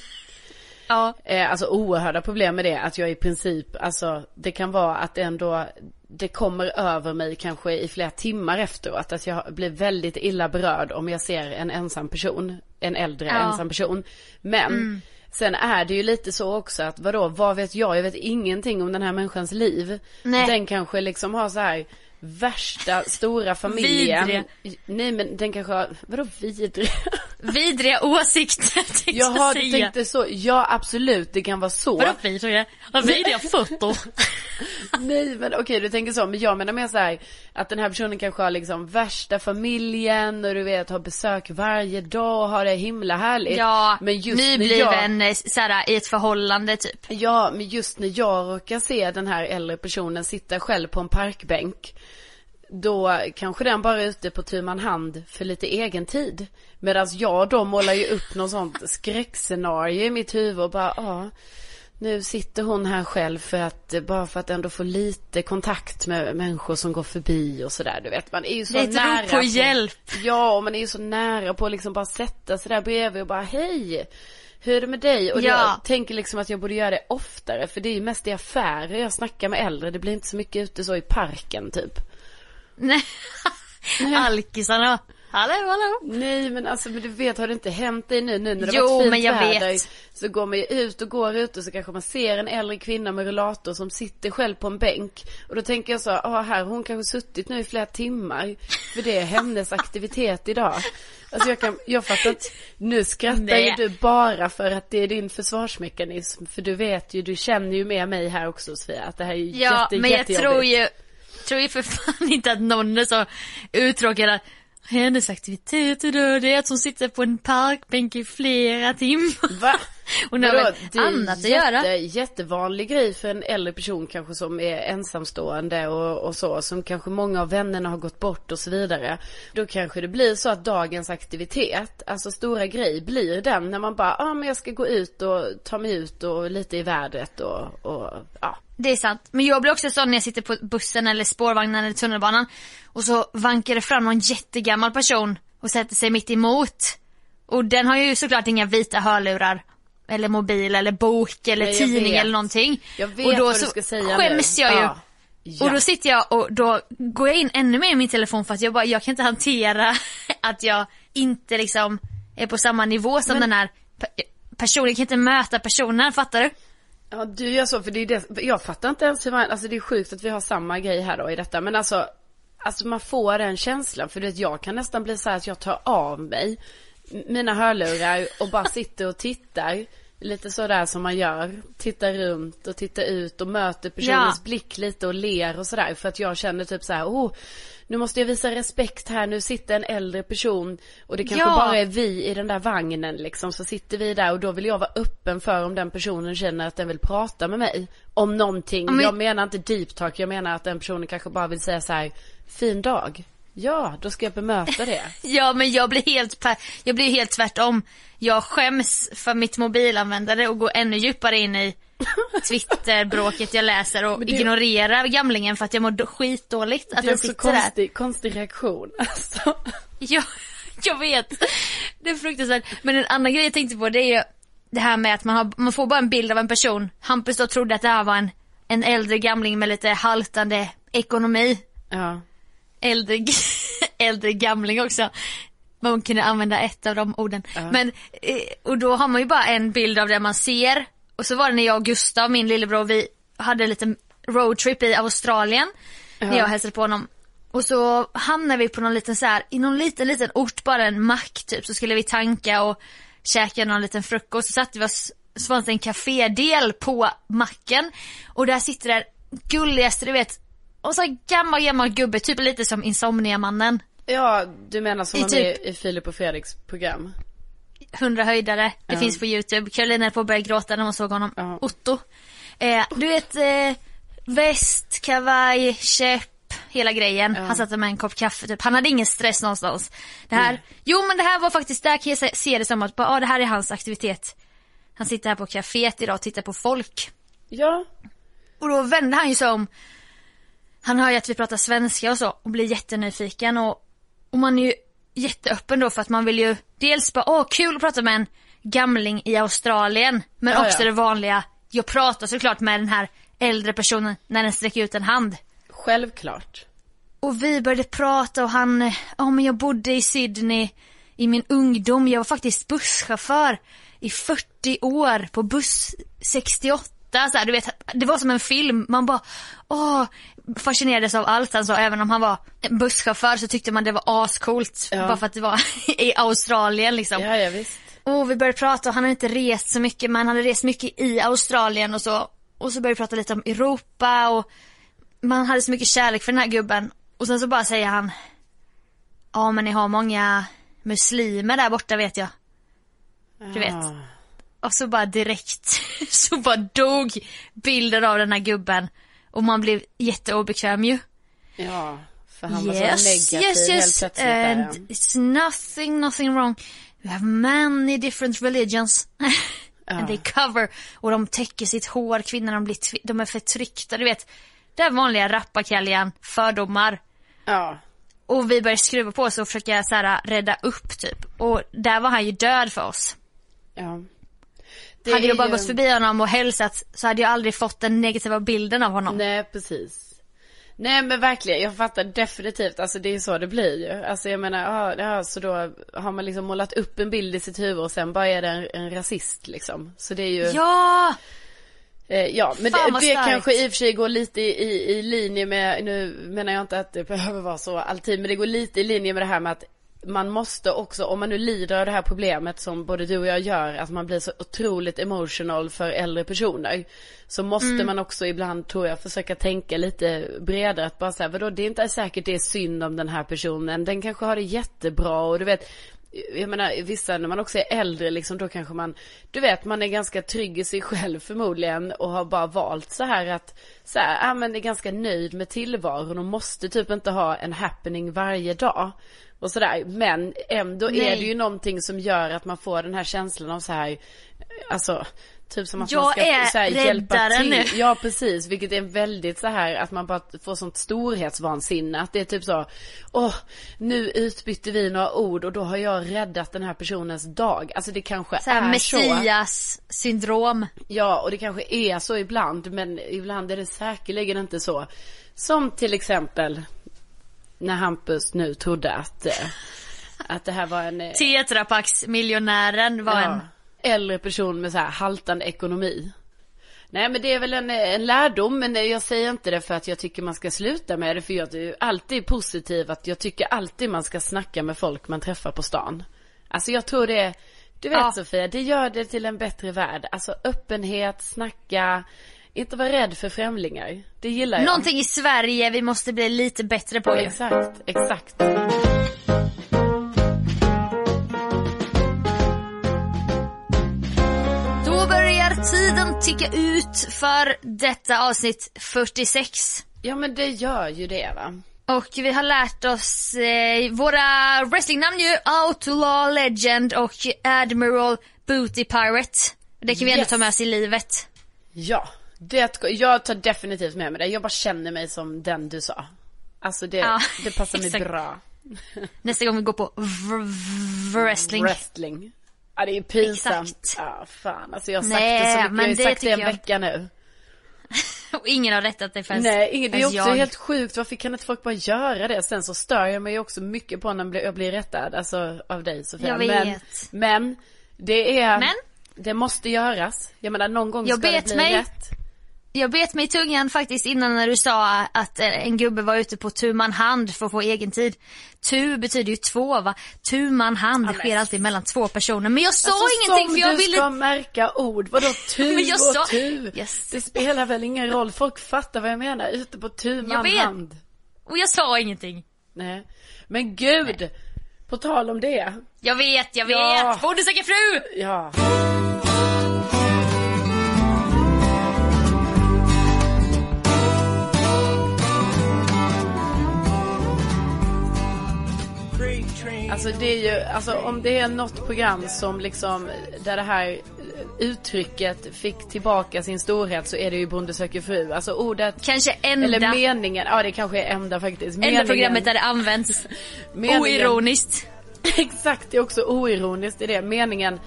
Speaker 1: Ja.
Speaker 2: Eh, alltså oerhörda problem med det, att jag i princip, alltså det kan vara att ändå, det kommer över mig kanske i flera timmar efteråt, att jag blir väldigt illa berörd om jag ser en ensam person, en äldre
Speaker 1: Ja.
Speaker 2: ensam person. Men sen är det ju lite så också att vadå, vad vet jag, jag vet ingenting om den här människans liv.
Speaker 1: Nej.
Speaker 2: Den kanske liksom har så här värsta stora familjen.
Speaker 1: Vidriga.
Speaker 2: Nej men den kanske har, vadå vidriga?
Speaker 1: Vidriga åsikter tänkte
Speaker 2: Jaha,
Speaker 1: jag
Speaker 2: du
Speaker 1: säga.
Speaker 2: tänkte så. Ja, absolut, det kan vara så.
Speaker 1: Vadå vidriga? Vad vidriga fötter.
Speaker 2: Nej men okej du tänker så, men jag menar mer så här att den här personen kanske har liksom värsta familjen och du vet har besök varje dag och har det himla härligt.
Speaker 1: Ja,
Speaker 2: men just
Speaker 1: nybliven jag... såhär, i ett förhållande typ.
Speaker 2: ja men just när jag råkar se den här äldre personen sitta själv på en parkbänk. Då kanske den bara är ute på tu man hand för lite egen tid. Medan jag då målar ju upp någon sånt skräckscenario i mitt huvud och bara, ja. nu sitter hon här själv för att, bara för att ändå få lite kontakt med människor som går förbi och sådär. Du vet, man är ju så
Speaker 1: ett
Speaker 2: nära.
Speaker 1: rop på hjälp.
Speaker 2: Ja, och man är ju så nära på att liksom bara sätta sig där bredvid och bara hej. Hur är det med dig? Och
Speaker 1: Ja.
Speaker 2: jag tänker liksom att jag borde göra det oftare. För det är ju mest i affärer jag snackar med äldre. Det blir inte så mycket ute så i parken typ.
Speaker 1: Nej. Alkisarna. Hallå, hallå.
Speaker 2: Nej men alltså men du vet har det inte hänt dig nu, nu när det
Speaker 1: Jo,
Speaker 2: varit fint
Speaker 1: men jag
Speaker 2: väder
Speaker 1: vet.
Speaker 2: Så går man ju ut och går ut och så kanske man ser en äldre kvinna med rullator som sitter själv på en bänk Och då tänker jag så, ja här har hon kanske suttit nu i flera timmar För det är hennes aktivitet idag Alltså jag kan, jag fattar inte, nu skrattar
Speaker 1: Nej.
Speaker 2: ju du bara för att det är din försvarsmekanism För du vet ju, du känner ju med mig här också Sofia, att det här är ju
Speaker 1: Ja,
Speaker 2: jätte,
Speaker 1: men jag tror ju, tror ju för fan inte att någon är så uttråkad att hennes aktivitet idag det är att hon sitter på en parkbänk i flera timmar.
Speaker 2: Va?
Speaker 1: Hon har väl annat att
Speaker 2: jätte,
Speaker 1: göra.
Speaker 2: jättevanlig grej för en äldre person kanske som är ensamstående och, och så. Som kanske många av vännerna har gått bort och så vidare. Då kanske det blir så att dagens aktivitet, alltså stora grej, blir den när man bara, ja ah, men jag ska gå ut och ta mig ut och lite i vädret och, och ja.
Speaker 1: Det är sant. Men jag blir också sån när jag sitter på bussen eller spårvagnen eller tunnelbanan. Och så vankar det fram någon jättegammal person och sätter sig mitt emot. Och den har ju såklart inga vita hörlurar. Eller mobil eller bok eller
Speaker 2: Nej,
Speaker 1: tidning
Speaker 2: vet.
Speaker 1: eller någonting.
Speaker 2: Jag vet
Speaker 1: och då
Speaker 2: vad du ska säga
Speaker 1: skäms
Speaker 2: nu.
Speaker 1: jag ju.
Speaker 2: Ja. Ja.
Speaker 1: Och då sitter jag och då går jag in ännu mer i min telefon för att jag bara, jag kan inte hantera att jag inte liksom är på samma nivå som
Speaker 2: Men-
Speaker 1: den här pe- personen. Jag kan inte möta personen, fattar du?
Speaker 2: Ja du gör så för det är det, jag fattar inte ens hur man, alltså det är sjukt att vi har samma grej här då i detta men alltså Alltså man får den känslan för det jag kan nästan bli så här att jag tar av mig mina hörlurar och bara sitter och tittar Lite sådär som man gör, tittar runt och tittar ut och möter personens
Speaker 1: Ja.
Speaker 2: blick lite och ler och sådär för att jag känner typ så här, oh nu måste jag visa respekt här, nu sitter en äldre person och det kanske
Speaker 1: Ja.
Speaker 2: bara är vi i den där vagnen liksom, så sitter vi där och då vill jag vara öppen för om den personen känner att den vill prata med mig. Om någonting,
Speaker 1: men-
Speaker 2: jag menar inte deep talk, jag menar att den personen kanske bara vill säga så här, fin dag. Ja, då ska jag bemöta det.
Speaker 1: Ja men jag blir helt, jag blir helt tvärtom. Jag skäms för mitt mobilanvändare och går ännu djupare in i Twitter-bråket jag läser och
Speaker 2: det-
Speaker 1: ignorerar gamlingen för att jag mår då- skitdåligt att
Speaker 2: det är också
Speaker 1: där.
Speaker 2: konstig, konstig reaktion. Alltså.
Speaker 1: Ja, jag vet. Det är fruktansvärt. Men en annan grej jag tänkte på det är ju det här med att man, har, man får bara en bild av en person. Hampus då trodde att det här var en, en äldre gamling med lite haltande ekonomi.
Speaker 2: Ja.
Speaker 1: Äldre, äldre gamling också. Man kunde använda ett av de orden. Men, eh, och då har man ju bara en bild av det man ser. Och så var det när jag och Gustav, min lillebror, vi hade en liten roadtrip i Australien. När jag hälsade på honom. Och så hamnade vi på någon liten så här, i någon liten, liten ort, bara en mack typ. Så skulle vi tanka och käka någon liten frukost. Så satte vi oss, så fanns det en kafédel på macken. Och där sitter det gulligaste du vet. Och så gammal, gammal gubbe, typ lite som Insomniamannen.
Speaker 2: Ja, du menar som
Speaker 1: I typ-
Speaker 2: i Filip och Fredriks program?
Speaker 1: 100 höjdare, det finns på youtube. Carolina är på att börja gråta när hon såg honom.
Speaker 2: Ja.
Speaker 1: Otto. Eh, du vet, eh, väst, kavaj, käpp, hela grejen. Han satt med en kopp kaffe typ. Han hade ingen stress någonstans. Det här, jo men det här var faktiskt, där kan jag se- se det som att, bara, ah, det här är hans aktivitet. Han sitter här på kaféet idag och tittar på folk.
Speaker 2: Ja.
Speaker 1: Och då vände han ju sig om. Han hör ju att vi pratar svenska och så och blir jättenyfiken och, och man är ju jätteöppen då för att man vill ju dels bara, åh kul att prata med en gamling i Australien. Men
Speaker 2: Ja,
Speaker 1: också
Speaker 2: ja.
Speaker 1: det vanliga, jag pratar såklart med den här äldre personen när den sträcker ut en hand.
Speaker 2: Självklart.
Speaker 1: Och vi började prata och han, ja men jag bodde i Sydney i min ungdom. Jag var faktiskt busschaufför i 40 år på buss 68. Så här, du vet, det var som en film. Man bara, åh, fascinerades av allt sa. Även om han var busschaufför så tyckte man det var ascoolt.
Speaker 2: Ja.
Speaker 1: Bara för att det var i Australien liksom.
Speaker 2: Ja, ja visst.
Speaker 1: Och vi började prata och han hade inte rest så mycket men han hade rest mycket i Australien och så. Och så började vi prata lite om Europa och man hade så mycket kärlek för den här gubben. Och sen så bara säger han Ja men ni har många muslimer där borta vet jag. Du vet.
Speaker 2: Ah.
Speaker 1: Och så bara direkt så bara dog bilden av den här gubben. Och man blev jätteobekväm ju.
Speaker 2: Ja, för han var
Speaker 1: yes,
Speaker 2: så negativ
Speaker 1: yes,
Speaker 2: helt
Speaker 1: yes.
Speaker 2: plötsligt där,
Speaker 1: And it's nothing, nothing wrong. We have many different religions. and they cover och de täcker sitt hår, kvinnorna de, blir, de är förtryckta, du vet. Det är vanliga rappakaljan, fördomar.
Speaker 2: Ja.
Speaker 1: Och vi börjar skruva på oss och försöka så här, rädda upp typ. Och där var han ju död för oss.
Speaker 2: Ja. Det
Speaker 1: hade jag bara
Speaker 2: ju-
Speaker 1: gått förbi honom och hälsat så hade jag aldrig fått den negativa bilden av honom.
Speaker 2: Nej, precis. Nej men verkligen, jag fattar definitivt, alltså det är så det blir ju. Alltså jag menar, ja, ja så då har man liksom målat upp en bild i sitt huvud och sen bara är det en, en rasist liksom. Så det är ju,
Speaker 1: Ja!
Speaker 2: eh, ja men
Speaker 1: Fan,
Speaker 2: det, det kanske i och för sig går lite i, i, i linje med, nu menar jag inte att det behöver vara så alltid, men det går lite i linje med det här med att man måste också, om man nu lider av det här problemet som både du och jag gör, att man blir så otroligt emotional för äldre personer. Så måste
Speaker 1: Mm.
Speaker 2: man också ibland, tror jag, försöka tänka lite bredare. Att bara säga, vadå, det är inte säkert det är synd om den här personen. Den kanske har det jättebra och du vet, jag menar vissa när man också är äldre liksom då kanske man, du vet man är ganska trygg i sig själv förmodligen och har bara valt så här att, så här, ja men är ganska nöjd med tillvaron och måste typ inte ha en happening varje dag. Och sådär, men ändå är
Speaker 1: Nej.
Speaker 2: det ju någonting som gör att man får den här känslan av så här, alltså Typ som att
Speaker 1: Jag
Speaker 2: man ska
Speaker 1: är
Speaker 2: så här, hjälpa till.
Speaker 1: nu.
Speaker 2: Ja precis, vilket är väldigt så här att man bara får sånt storhetsvansinne. Att det är typ så, åh, nu utbytte vi några ord och då har jag räddat den här personens dag. Alltså det kanske
Speaker 1: Så här
Speaker 2: är så.
Speaker 1: Messias syndrom.
Speaker 2: Ja, och det kanske är så ibland, men ibland är det säkerligen inte så. Som till exempel när Hampus nu trodde att, eh, att det här var en eh,
Speaker 1: Tetrapax-miljonären var en...
Speaker 2: äldre person med så här haltande ekonomi. Nej men det är väl en, en lärdom men jag säger inte det för att jag tycker man ska sluta med det för jag är alltid positiv att jag tycker alltid man ska snacka med folk man träffar på stan. Alltså jag tror det, du vet
Speaker 1: Ja.
Speaker 2: Sofia, det gör det till en bättre värld. Alltså öppenhet, snacka, inte vara rädd för främlingar. Det gillar jag.
Speaker 1: Någonting i Sverige vi måste bli lite bättre på
Speaker 2: Ja, exakt, exakt.
Speaker 1: Då börjar tiden ticka ut för detta avsnitt 46.
Speaker 2: Ja men det gör ju det va.
Speaker 1: Och vi har lärt oss eh, våra wrestlingnamn ju. Outlaw Legend och Admiral Booty Pirate. Det kan vi ändå
Speaker 2: Yes.
Speaker 1: ta med oss i livet.
Speaker 2: Ja, det, jag tar definitivt med mig det. Jag bara känner mig som den du sa. Alltså det,
Speaker 1: Ja,
Speaker 2: det passar mig bra.
Speaker 1: Nästa gång vi går på wrestling.
Speaker 2: Wrestling. Ja det är pinsamt.
Speaker 1: Exakt.
Speaker 2: Ja fan alltså jag har sagt
Speaker 1: Nej,
Speaker 2: det så mycket.
Speaker 1: men
Speaker 2: jag har
Speaker 1: det
Speaker 2: sagt det en
Speaker 1: jag-
Speaker 2: vecka nu.
Speaker 1: Och ingen har rättat det förrän
Speaker 2: Nej, ingen- det är också
Speaker 1: jag.
Speaker 2: helt sjukt. Varför kan inte folk bara göra det? Sen så stör jag mig också mycket på när jag blir- rättad. Alltså av dig Sofia.
Speaker 1: Jag
Speaker 2: Men,
Speaker 1: vet.
Speaker 2: men det är,
Speaker 1: Men?
Speaker 2: det måste göras. Jag menar någon gång
Speaker 1: Jag
Speaker 2: ska det bli
Speaker 1: mig.
Speaker 2: rätt.
Speaker 1: Jag bet mig i tungan faktiskt innan när du sa att eh, en gubbe var ute på tu man hand för att få egen tid. Tu betyder ju två va? Tu man hand, det sker alltid mellan två personer. Men jag sa
Speaker 2: Alltså,
Speaker 1: ingenting
Speaker 2: som
Speaker 1: för jag
Speaker 2: du
Speaker 1: ville...
Speaker 2: ska märka ord, vadå tu
Speaker 1: jag
Speaker 2: och
Speaker 1: sa-
Speaker 2: tu?
Speaker 1: Yes.
Speaker 2: Det spelar väl ingen roll, folk fattar vad jag menar, ute på tu
Speaker 1: Jag
Speaker 2: man
Speaker 1: vet.
Speaker 2: hand.
Speaker 1: Och jag sa ingenting.
Speaker 2: Nej. Men gud, på tal om det.
Speaker 1: Jag vet, jag vet!
Speaker 2: Ja.
Speaker 1: Borde söka fru!
Speaker 2: Ja. Alltså det är ju, alltså om det är något program som liksom, där det här uttrycket fick tillbaka sin storhet så är det ju Bonde söker fru. Alltså ordet,
Speaker 1: Kanske enda,
Speaker 2: eller meningen, ja det kanske är enda faktiskt.
Speaker 1: enda
Speaker 2: Meningen-
Speaker 1: programmet där det används
Speaker 2: meningen-
Speaker 1: oironiskt.
Speaker 2: Exakt, det är också oironiskt i det. Meningen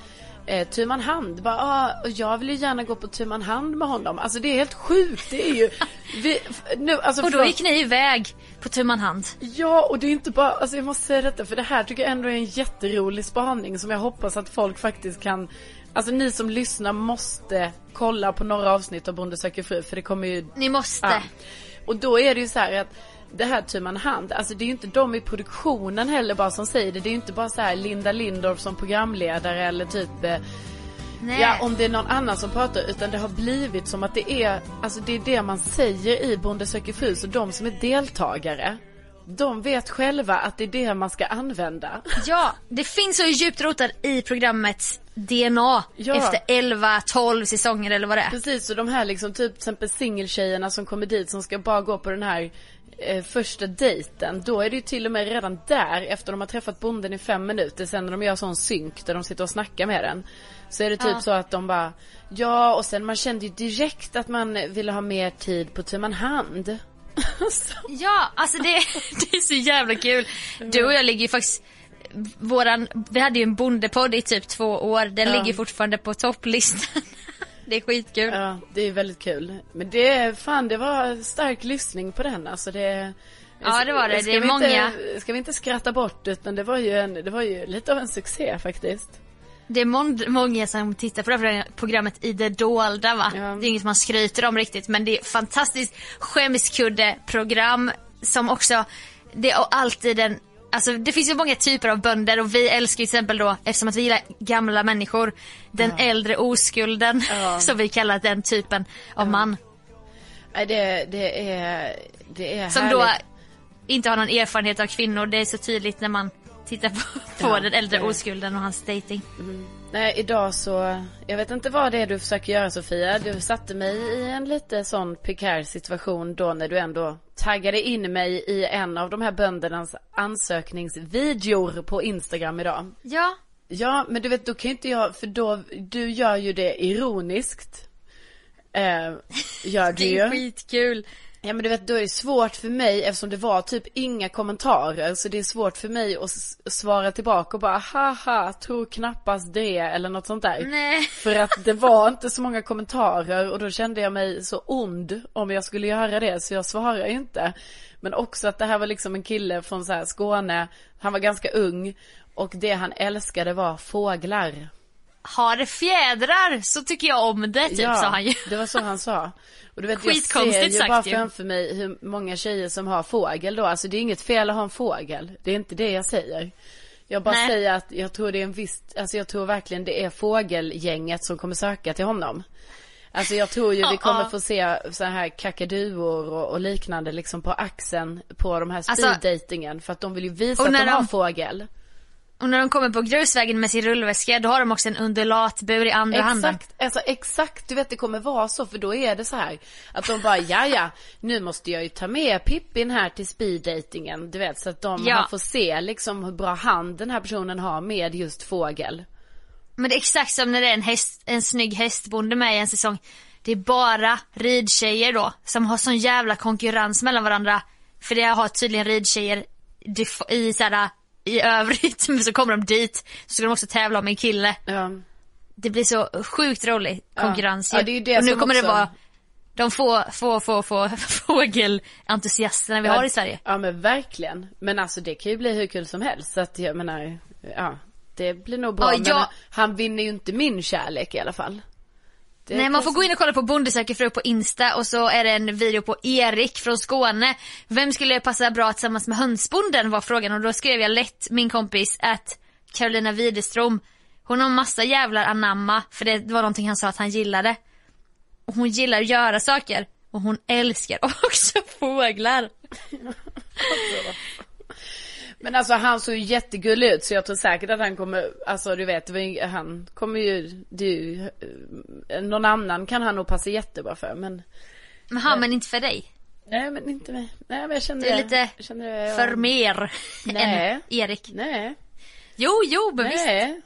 Speaker 2: eh, tu man hand. Bara, ah, jag vill ju gärna gå på tu man hand med honom. Alltså det är helt sjukt. Det är ju... Vi, nu, alltså,
Speaker 1: Och då gick ni iväg på tu man hand.
Speaker 2: Ja, och det är inte bara, alltså jag måste säga detta för det här tycker jag ändå är en jätterolig spaning som jag hoppas att folk faktiskt kan Alltså ni som lyssnar måste kolla på några avsnitt av Bonde söker fru för det kommer ju
Speaker 1: Ni måste.
Speaker 2: Ja. Och då är det ju så här att det här tu man hand, alltså det är ju inte de i produktionen heller bara som säger det. Det är ju inte bara så här Linda Lindorff som programledare eller typ eh,
Speaker 1: Nej.
Speaker 2: Ja, om det är någon annan som pratar utan det har blivit som att det är, alltså det är det man säger i Bonde söker fru, så de som är deltagare De vet själva att det är det man ska använda.
Speaker 1: Ja, det finns så djupt rotat i programmets DNA
Speaker 2: Ja.
Speaker 1: efter 11-12 säsonger eller vad det är.
Speaker 2: Precis, och de här liksom typ till exempel singeltjejerna som kommer dit som ska bara gå på den här eh, första dejten. Då är det ju till och med redan där, efter de har träffat bonden i fem minuter, sen när de gör sån synk där de sitter och snackar med den. Så är det typ
Speaker 1: Ja.
Speaker 2: så att de bara, ja och sen man kände ju direkt att man ville ha mer tid på tu hand.
Speaker 1: Ja, alltså det, det är så jävla kul. Du och jag ligger ju faktiskt Våran, vi hade ju en bondepodd i typ två år. Den
Speaker 2: Ja.
Speaker 1: ligger fortfarande på topplistan. Det är skitkul.
Speaker 2: Ja, det är väldigt kul. Men det, fan det var stark lyssning på den alltså det
Speaker 1: Ja, det var det. Det är många-
Speaker 2: Inte, ska vi inte skratta bort utan det var ju en, det var ju lite av en succé faktiskt.
Speaker 1: Det är mång- många som tittar på det här programmet i det dolda va.
Speaker 2: Ja.
Speaker 1: Det är inget man skryter om riktigt men det är fantastiskt skämskudde-program som också, det är alltid en Alltså det finns ju många typer av bönder och vi älskar till exempel då, eftersom att vi gillar gamla människor, den äldre oskulden
Speaker 2: Ja.
Speaker 1: som vi kallar den typen av man.
Speaker 2: Nej det, det är, det är
Speaker 1: Som
Speaker 2: härligt.
Speaker 1: då inte har någon erfarenhet av kvinnor. Det är så tydligt när man tittar på, på
Speaker 2: Ja,
Speaker 1: den äldre
Speaker 2: det
Speaker 1: oskulden och hans dating.
Speaker 2: Nej idag så, jag vet inte vad det är du försöker göra Sofia. Du satte mig i en lite sån prekär situation då när du ändå taggade in mig i en av de här böndernas ansökningsvideor på Instagram idag.
Speaker 1: Ja,
Speaker 2: Ja, men du vet då kan ju inte jag, för då, du gör ju det ironiskt. Eh, gör du
Speaker 1: det är
Speaker 2: ju.
Speaker 1: skitkul.
Speaker 2: Ja men du vet då är det svårt för mig eftersom det var typ inga kommentarer så det är svårt för mig att svara tillbaka och bara haha, tror knappast det eller något sånt där.
Speaker 1: Nej.
Speaker 2: För att det var inte så många kommentarer och då kände jag mig så ond om jag skulle göra det så jag svarar ju inte. Men också att det här var liksom en kille från så här Skåne, han var ganska ung och det han älskade var fåglar.
Speaker 1: Har det fjädrar så tycker jag om det, typ sa han ju.
Speaker 2: det var så han sa. Och du vet, jag ser ju
Speaker 1: sagt
Speaker 2: bara
Speaker 1: ju.
Speaker 2: framför mig hur många tjejer som har fågel då. Alltså det är inget fel att ha en fågel. Det är inte det jag säger. Jag bara
Speaker 1: Nej.
Speaker 2: säger att jag tror det är en viss, alltså jag tror verkligen det är fågelgänget som kommer söka till honom. Alltså jag tror ju vi kommer
Speaker 1: Ja.
Speaker 2: få se så här kakaduor och, och liknande liksom på axeln på de här
Speaker 1: Alltså-
Speaker 2: speeddatingen för att de vill ju visa att
Speaker 1: när
Speaker 2: de har
Speaker 1: de-
Speaker 2: fågel.
Speaker 1: Och när de kommer på grusvägen med sin rullväska då har de också en undulatbur i andra handen.
Speaker 2: Exakt, alltså exakt, du vet det kommer vara så för då är det så här att de bara ja ja, nu måste jag ju ta med Pippin här till speeddatingen, du vet så att de
Speaker 1: Ja.
Speaker 2: får se liksom hur bra hand den här personen har med just fågel.
Speaker 1: Men det är exakt som när det är en, häst, en snygg hästbonde med i en säsong. Det är bara ridtjejer då som har sån jävla konkurrens mellan varandra. För det har tydligen ridtjejer i såhär, i övrigt. Men så kommer de dit, så ska de också tävla om en kille.
Speaker 2: Ja.
Speaker 1: Det blir så sjukt rolig konkurrens
Speaker 2: Ja,
Speaker 1: ju.
Speaker 2: det är det
Speaker 1: Och nu kommer
Speaker 2: också-
Speaker 1: det vara de få, få, få, få fågelentusiasterna vi har i Sverige.
Speaker 2: Ja men verkligen. Men alltså det kan ju bli hur kul som helst så att jag menar, ja. Det blir nog bra
Speaker 1: Ja,
Speaker 2: men
Speaker 1: jag-
Speaker 2: han vinner ju inte min kärlek i alla fall. Det
Speaker 1: Nej man får gå in och kolla på Bonde söker fru på Insta och så är det en video på Erik från Skåne. Vem skulle passa bra tillsammans med hönsbonden var frågan och då skrev jag lätt min kompis att Carolina Widerström. Hon har massa jävlar anamma för det var någonting han sa att han gillade. Och hon gillar att göra saker och hon älskar också fåglar.
Speaker 2: Alltså, men alltså han såg ju jättegullig ut så jag tror säkert att han kommer, alltså du vet, han kommer ju, ju, eh, någon annan kan han nog passa jättebra för men
Speaker 1: Men han men inte för dig.
Speaker 2: Nej men inte mig, nej men jag kände
Speaker 1: Det är lite
Speaker 2: jag kände det,
Speaker 1: för mer
Speaker 2: Nej.
Speaker 1: än Erik.
Speaker 2: Nej,
Speaker 1: Jo, jo, men visst.
Speaker 2: nej.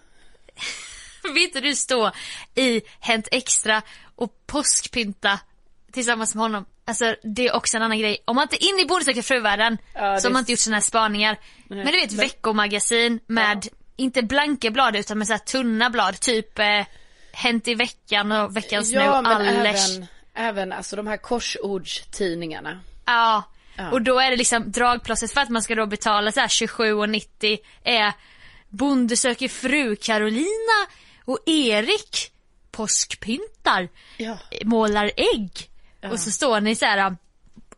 Speaker 1: Vill inte du stå i Hänt Extra och påskpynta tillsammans med honom? Alltså det är också en annan grej. Om man inte är inne i Bonde söker fru-världen
Speaker 2: Ja,
Speaker 1: så har man inte gjort sådana här spaningar. Men du vet veckomagasin med, inte blanka blad utan med så tunna blad. Typ eh, Hänt i veckan och Veckans Nu,
Speaker 2: Ja men
Speaker 1: Allers.
Speaker 2: även, även alltså de här korsordstidningarna.
Speaker 1: Ja.
Speaker 2: Ja.
Speaker 1: Och då är det liksom dragplåstret för att man ska då betala så här 27,90 är Bonde söker fru Carolina och Erik påskpyntar,
Speaker 2: Ja.
Speaker 1: målar ägg. Och så står ni så här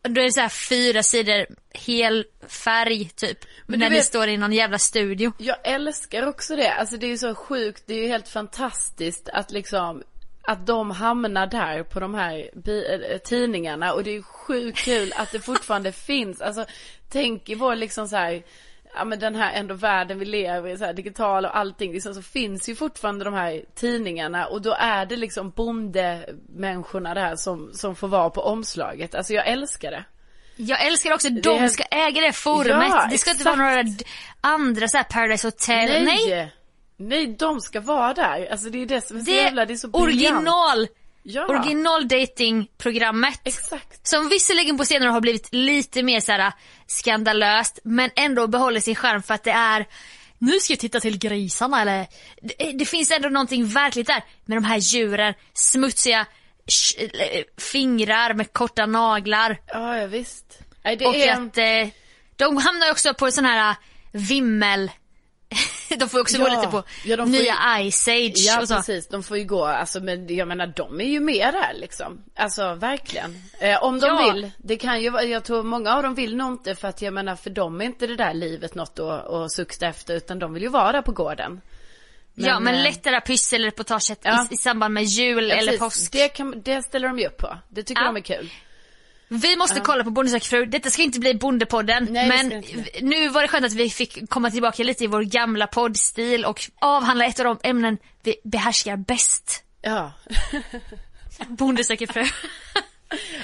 Speaker 1: då är det så här fyra sidor hel färg typ.
Speaker 2: Men
Speaker 1: när
Speaker 2: du
Speaker 1: ni
Speaker 2: vet-
Speaker 1: står i någon jävla studio.
Speaker 2: Jag älskar också det, alltså det är ju så sjukt, det är ju helt fantastiskt att liksom att de hamnar där på de här äh, tidningarna och det är sjukt kul att det fortfarande finns. Alltså tänk i vår liksom så här, ja men den här ändå världen vi lever i, så här digital och allting, liksom, så finns ju fortfarande de här tidningarna och då är det liksom bondemänniskorna där som, som får vara på omslaget. Alltså jag älskar det.
Speaker 1: Jag älskar också,
Speaker 2: Det
Speaker 1: de
Speaker 2: är-
Speaker 1: ska äga det forumet.
Speaker 2: Ja,
Speaker 1: det ska inte
Speaker 2: exakt.
Speaker 1: vara några andra så här Paradise Hotel.
Speaker 2: Nej! Nej, de ska vara där. Alltså det är det som är så
Speaker 1: Det
Speaker 2: jävla, det är så briljant.
Speaker 1: original,
Speaker 2: Ja.
Speaker 1: original datingprogrammet.
Speaker 2: Exakt.
Speaker 1: Som visserligen på senare har blivit lite mer så här skandalöst men ändå behåller sin charm för att det är nu ska jag titta till grisarna eller det, det finns ändå någonting verkligt där med de här djuren, smutsiga fingrar med korta naglar
Speaker 2: Ja, ja visst. Nej, det
Speaker 1: och
Speaker 2: är...
Speaker 1: att eh, de hamnar också på en sån här eh, vimmel de får ju också
Speaker 2: Ja,
Speaker 1: gå lite på
Speaker 2: ja,
Speaker 1: nya Ice Age
Speaker 2: Ja
Speaker 1: och så.
Speaker 2: precis, de får ju gå, alltså men jag menar de är ju med där liksom. Alltså verkligen. Eh, om de
Speaker 1: Ja.
Speaker 2: vill. Det kan ju jag tror många av dem vill nog inte för att jag menar för dem är inte det där livet något att, att sukta efter utan de vill ju vara där på gården.
Speaker 1: ja men
Speaker 2: eh,
Speaker 1: lättare pysselreportaget
Speaker 2: Ja.
Speaker 1: i, i samband med jul
Speaker 2: ja,
Speaker 1: eller
Speaker 2: precis.
Speaker 1: påsk.
Speaker 2: Det, kan, det ställer de ju upp på. Det tycker
Speaker 1: Ja.
Speaker 2: de är kul.
Speaker 1: Vi måste kolla på Bonde söker fru. Detta ska inte bli Bondepodden.
Speaker 2: Nej,
Speaker 1: men
Speaker 2: inte
Speaker 1: nu var det skönt att vi fick komma tillbaka lite i vår gamla poddstil och avhandla ett av de ämnen vi behärskar bäst.
Speaker 2: Ja.
Speaker 1: Bonde söker fru.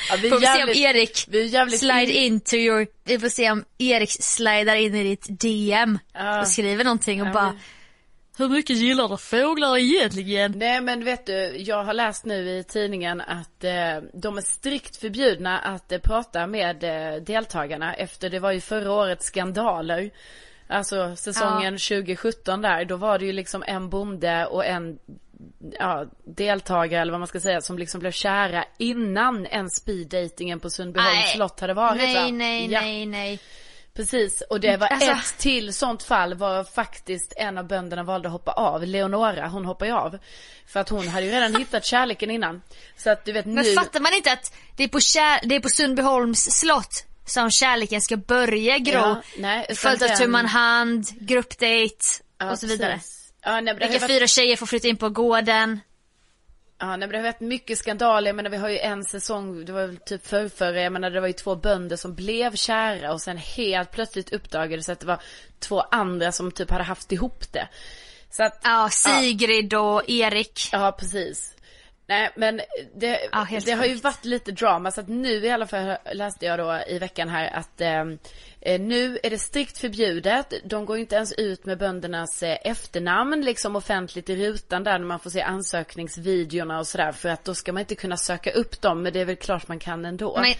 Speaker 2: ja vi
Speaker 1: Får vi se om
Speaker 2: jävligt,
Speaker 1: Erik
Speaker 2: vi jävligt
Speaker 1: slide into your, vi får se om Erik slidar in i ditt DM
Speaker 2: Ja.
Speaker 1: och skriver någonting och
Speaker 2: Ja,
Speaker 1: bara Hur mycket gillar du fåglar egentligen?
Speaker 2: Nej men vet du, jag har läst nu i tidningen att eh, de är strikt förbjudna att eh, prata med eh, deltagarna efter det var ju förra årets skandaler. Alltså säsongen 2017 där, då var det ju liksom en bonde och en ja, deltagare eller vad man ska säga som liksom blev kära innan en speeddatingen på Sundbyholms slott hade varit va?
Speaker 1: Nej, nej,
Speaker 2: Ja.
Speaker 1: nej, nej.
Speaker 2: Precis, och det var
Speaker 1: Alltså-
Speaker 2: ett till sånt fall var faktiskt en av bönderna valde att hoppa av. Leonora, hon hoppade ju av. För att hon hade ju redan hittat kärleken innan. Så att du vet
Speaker 1: Men
Speaker 2: nu.
Speaker 1: fattar man inte att det är på, kär, det är på Sundbyholms slott som kärleken ska börja gro?
Speaker 2: Ja, nej,
Speaker 1: Följt av tu man hand, gruppdate
Speaker 2: Ja,
Speaker 1: och så vidare.
Speaker 2: precis. Ja, nej, men
Speaker 1: Vilka
Speaker 2: varit,
Speaker 1: fyra tjejer får flytta in på gården?
Speaker 2: Ja, nej, men det har varit mycket skandaler. Jag menar vi har ju en säsong, det var väl typ förrförra, jag menar det var ju två bönder som blev kära och sen helt plötsligt uppdagades att det var två andra som typ hade haft ihop det. Så att,
Speaker 1: Ja, Sigrid och Erik.
Speaker 2: Ja, precis. Nej, men det,
Speaker 1: Ja,
Speaker 2: det har ju varit lite drama så att nu i alla fall läste jag då i veckan här att eh, nu är det strikt förbjudet. De går inte ens ut med böndernas eh, efternamn liksom offentligt i rutan där när man får se ansökningsvideorna och sådär för att då ska man inte kunna söka upp dem men det är väl klart man kan ändå.
Speaker 1: Men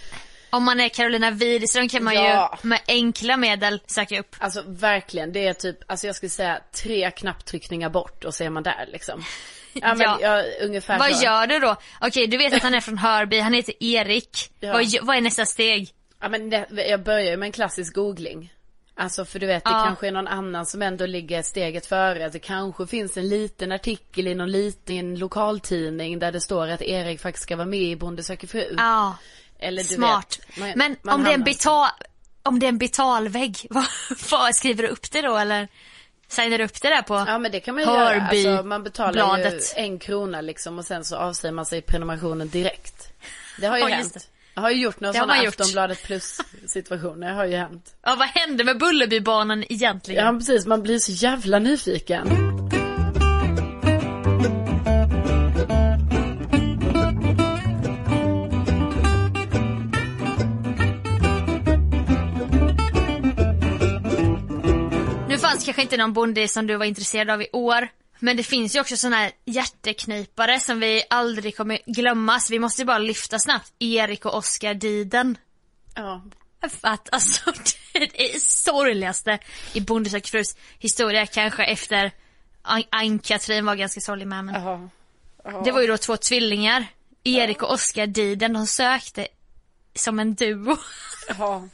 Speaker 1: om man är Carolina Widerström kan man
Speaker 2: Ja.
Speaker 1: ju med enkla medel söka upp.
Speaker 2: Alltså verkligen, det är typ, alltså jag skulle säga tre knapptryckningar bort och så är man där liksom. Ja men
Speaker 1: Ja.
Speaker 2: ja, ungefär
Speaker 1: Vad
Speaker 2: så.
Speaker 1: gör du då? Okej, du vet att han är från Hörby, han heter Erik.
Speaker 2: Ja.
Speaker 1: Vad, vad är nästa steg?
Speaker 2: Ja men det, jag börjar ju med en klassisk googling. Alltså för du vet, det
Speaker 1: Ja.
Speaker 2: kanske är någon annan som ändå ligger steget före. Det kanske finns en liten artikel i någon liten lokaltidning där det står att Erik faktiskt ska vara med i Bonde söker fru.
Speaker 1: Ja,
Speaker 2: Eller du
Speaker 1: smart.
Speaker 2: vet. man-
Speaker 1: Men
Speaker 2: man
Speaker 1: om det är en betal, om det är en betalvägg, vad, vad skriver du upp det då eller? Signar du upp det där på?
Speaker 2: Ja men det kan man ju göra. Alltså man betalar
Speaker 1: bladet.
Speaker 2: ju en krona liksom och sen så avsäger man sig prenumerationen direkt. Det har ju
Speaker 1: just
Speaker 2: hänt. Jag har ju gjort några sådana. Aftonbladet plus situationer. Har ju hänt.
Speaker 1: Ja, vad hände med Bullerbybanan egentligen?
Speaker 2: Ja precis, man blir så jävla nyfiken.
Speaker 1: Nu fanns kanske inte någon bonde som du var intresserad av i år. Men det finns ju också såna här hjärteknipare som vi aldrig kommer glömma. Så vi måste ju bara lyfta snabbt. Erik och Oskar Diden.
Speaker 2: Ja.
Speaker 1: För att alltså det är sorgligaste i Bonde frus historia kanske efter An- Ann-Katrin var ganska sorglig med men.
Speaker 2: Jaha.
Speaker 1: Det var ju då två tvillingar. Erik och Oskar Diden, de sökte som en duo.
Speaker 2: Ja.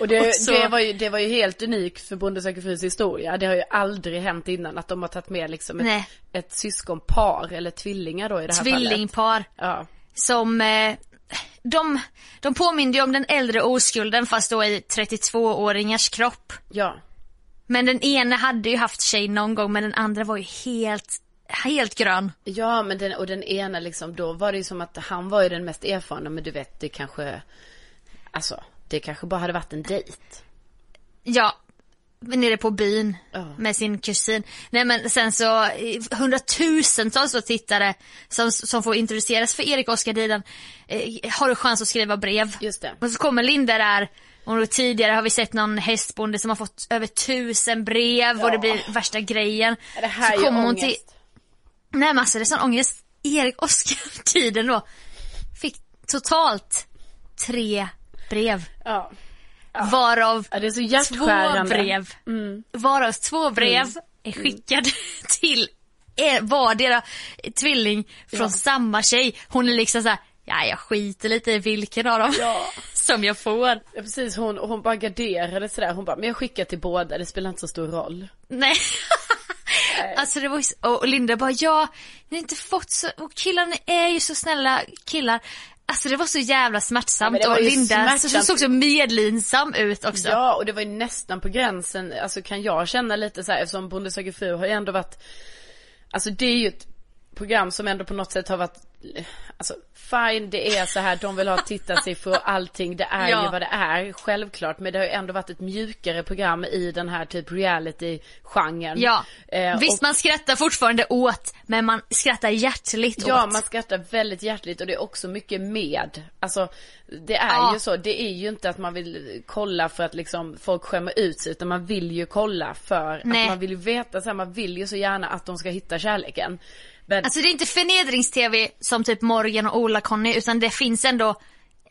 Speaker 2: Och det,
Speaker 1: Och så-
Speaker 2: det, var ju, det var ju helt unikt för Bonde söker frus historia. Det har ju aldrig hänt innan att de har tagit med liksom
Speaker 1: Nej.
Speaker 2: ett, ett syskonpar eller tvillingar då i det här fallet.
Speaker 1: Tvillingpar.
Speaker 2: Ja.
Speaker 1: som eh, de, de påminner ju om den äldre oskulden fast då i 32-åringars kropp.
Speaker 2: Ja.
Speaker 1: Men den ena hade ju haft tjej någon gång men den andra var ju helt helt grön.
Speaker 2: Ja, men den, och den ena liksom, då var det ju som att han var ju den mest erfarna, men du vet, det kanske, alltså, det kanske bara hade varit en dejt.
Speaker 1: Ja, nere på byn
Speaker 2: Ja.
Speaker 1: med sin kusin. Nej men sen så hundratusentals av tittare som, som får introduceras för Erik Oskar Diden eh, har du chans att skriva brev.
Speaker 2: Just det.
Speaker 1: Och så kommer Linda där och tidigare har vi sett någon hästbonde som har fått över tusen brev och det blir värsta grejen.
Speaker 2: Det här
Speaker 1: så kommer hon
Speaker 2: ångest.
Speaker 1: till, nej men alltså det är sån ångest. Erik Oskar Tiden då fick totalt tre brev.
Speaker 2: Ja.
Speaker 1: Varav
Speaker 2: ja, är så
Speaker 1: två brev,
Speaker 2: Mm.
Speaker 1: varav två brev är skickade till er, vardera tvilling från
Speaker 2: Ja.
Speaker 1: samma tjej. Hon är liksom såhär, ja jag skiter lite i vilken av dem
Speaker 2: Ja.
Speaker 1: som jag får.
Speaker 2: Ja, precis, hon, hon bara garderade sådär, hon bara, men jag skickar till båda, det spelar inte så stor roll.
Speaker 1: Nej. Alltså det var så, och Linda bara ja, ni har inte fått så, och killarna är ju så snälla killar. Alltså det var så jävla
Speaker 2: Ja,
Speaker 1: smärtsamt
Speaker 2: var
Speaker 1: och Linda så,
Speaker 2: smärtsamt.
Speaker 1: såg så medlinsam ut också.
Speaker 2: Ja, och det var ju nästan på gränsen, alltså kan jag känna lite så här, eftersom Bonde söker fru har ju ändå varit, alltså det är ju ett program som ändå på något sätt har varit, alltså fine det är så här, de vill ha tittarsiffror och allting, det är
Speaker 1: Ja.
Speaker 2: ju vad det är, självklart, men det har ju ändå varit ett mjukare program i den här typ reality-genren.
Speaker 1: Ja,
Speaker 2: Eh,
Speaker 1: visst
Speaker 2: och-
Speaker 1: man skrattar fortfarande åt men man skrattar hjärtligt
Speaker 2: Ja,
Speaker 1: åt.
Speaker 2: man skrattar väldigt hjärtligt och det är också mycket med. Alltså, det är
Speaker 1: Ja.
Speaker 2: ju så. Det är ju inte att man vill kolla för att liksom folk skämmer ut sig, utan man vill ju kolla för
Speaker 1: Nej.
Speaker 2: att man vill ju veta så här, man vill ju så gärna att de ska hitta kärleken. Men,
Speaker 1: Alltså det är inte förnedrings-tv som typ Morgan och Ola-Conny utan det finns ändå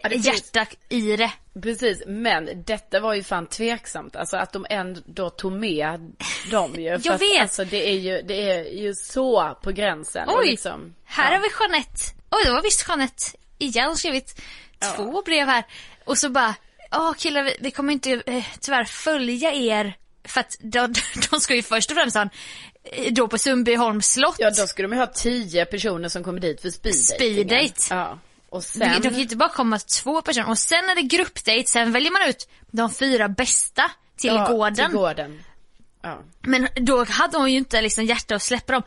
Speaker 2: Ja, finns-
Speaker 1: hjärta i det.
Speaker 2: precis, men detta var ju fan tveksamt. Alltså att de ändå tog med dem ju.
Speaker 1: Jag
Speaker 2: att,
Speaker 1: vet.
Speaker 2: Alltså det är ju, det är ju så på gränsen.
Speaker 1: Oj,
Speaker 2: liksom,
Speaker 1: här
Speaker 2: ja.
Speaker 1: har vi Jeanette. Oj, det var visst Jeanette igen skrivit två brev här. Och så bara, ja killar vi, vi kommer inte eh, tyvärr följa er. För att de, de ska ju först och främst ha en, då på Sundbyholms slott.
Speaker 2: Ja, då skulle de ju ha tio personer som kommer dit för speed
Speaker 1: Speed date.
Speaker 2: Ja. Och sen...
Speaker 1: de kan ju inte bara komma två personer och sen är det gruppdate, sen väljer man ut de fyra bästa till
Speaker 2: ja,
Speaker 1: gården.
Speaker 2: Till gården. Ja.
Speaker 1: Men då hade hon ju inte liksom hjärta att släppa dem.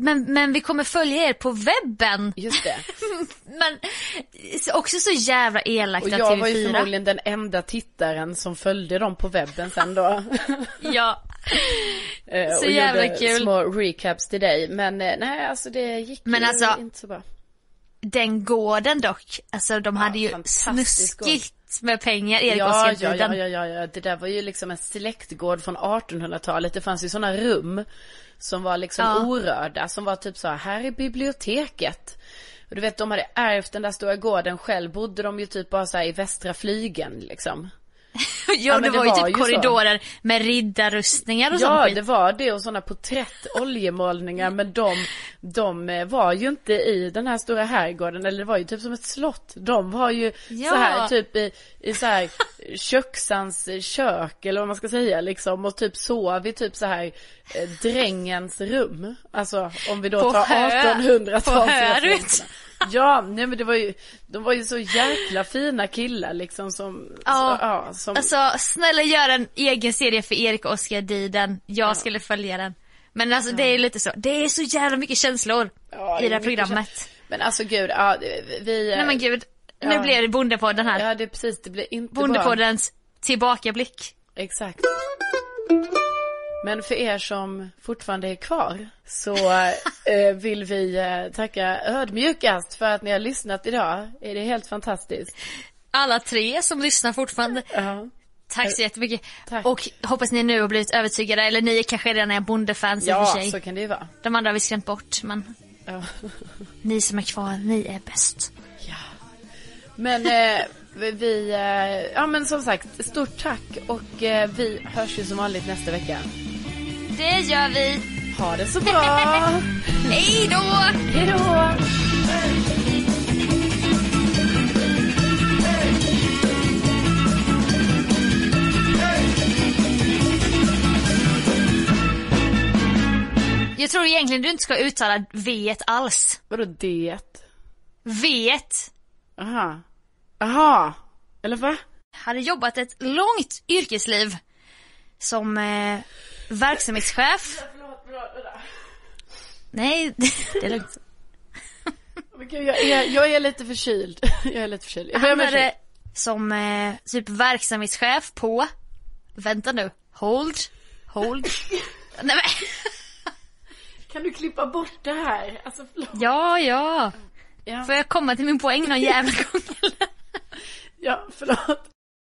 Speaker 1: Men, men vi kommer följa er på webben.
Speaker 2: Just det.
Speaker 1: Men också så jävla elakt
Speaker 2: Och jag var ju
Speaker 1: TV4.
Speaker 2: förmodligen den enda tittaren som följde dem på webben sen då.
Speaker 1: Ja.
Speaker 2: Eh,
Speaker 1: Så
Speaker 2: och
Speaker 1: jävla
Speaker 2: gjorde
Speaker 1: kul.
Speaker 2: små recaps till dig. Men eh, nej, alltså det gick
Speaker 1: Men
Speaker 2: ju
Speaker 1: alltså-
Speaker 2: inte så bra.
Speaker 1: Den gården dock, alltså de hade ju snuskigt med pengar, Erik
Speaker 2: Ja, ja, ja, ja, ja, ja, det där var ju liksom en släktgård från 1800-talet. Det fanns ju sådana rum som var liksom
Speaker 1: Ja.
Speaker 2: orörda, som var typ så här, här är biblioteket. Och du vet, de hade ärvt den där stora gården själv, bodde de ju typ bara så här i västra flygen liksom
Speaker 1: ja,
Speaker 2: ja
Speaker 1: det, var
Speaker 2: det,
Speaker 1: var ju typ
Speaker 2: korridorer så.
Speaker 1: med riddarrustningar och ja, sånt
Speaker 2: Ja det var det och sådana porträtt, oljemålningar men de, de eh, var ju inte i den här stora herrgården eller det var ju typ som ett slott. De var ju
Speaker 1: ja.
Speaker 2: så här typ i, i så här köksans kök eller vad man ska säga liksom och typ sov i typ så här eh, drängens rum. Alltså om vi då
Speaker 1: på
Speaker 2: tar 1800-talsreferenserna. Ja, nej men det var ju, de var ju så jäkla fina killar liksom som,
Speaker 1: Ja.
Speaker 2: så, ja, som
Speaker 1: Alltså snälla gör en egen serie för Erik och Oskar Diden. Jag skulle följa den. Men alltså det är lite så, det är så jävla mycket känslor
Speaker 2: Ja,
Speaker 1: i det här programmet.
Speaker 2: känt. Men alltså gud, ja, vi...
Speaker 1: Nej men gud, nu
Speaker 2: Ja.
Speaker 1: blev det Bondepodden här.
Speaker 2: Ja, det precis, det blir inte bra.
Speaker 1: Bondepoddens tillbakablick.
Speaker 2: Exakt. Men för er som fortfarande är kvar så eh, vill vi eh, tacka ödmjukast för att ni har lyssnat idag. Är det helt fantastiskt?
Speaker 1: Alla tre som lyssnar fortfarande.
Speaker 2: Ja.
Speaker 1: Tack så jättemycket.
Speaker 2: Tack.
Speaker 1: Och hoppas ni nu har blivit övertygade, eller ni kanske redan är bondefans i och
Speaker 2: Ja,
Speaker 1: för sig.
Speaker 2: så kan det ju vara.
Speaker 1: De andra har vi skrämt bort, men
Speaker 2: Ja.
Speaker 1: ni som är kvar, ni är bäst.
Speaker 2: Men eh, vi, eh, ja men som sagt, stort tack och eh, vi hörs ju som vanligt nästa vecka.
Speaker 1: Det gör vi.
Speaker 2: Ha det så bra!
Speaker 1: Hej då!
Speaker 2: Hej då!
Speaker 1: Jag tror egentligen du inte ska uttala v alls.
Speaker 2: Vadå det?
Speaker 1: v
Speaker 2: Aha. Aha. Eller va?
Speaker 1: hade jobbat ett långt yrkesliv som eh, verksamhetschef. Nej, det är lugnt.
Speaker 2: Gud, jag, är, jag är lite förkyld. Jag är lite förkyld. Jag
Speaker 1: Han är som eh, typ verksamhetschef på, vänta nu, hold, hold. Nej men,
Speaker 2: Kan du klippa bort det här? Alltså
Speaker 1: ja ja.
Speaker 2: Ja,
Speaker 1: Får jag komma till min poäng någon jävla gång eller?
Speaker 2: ja förlåt.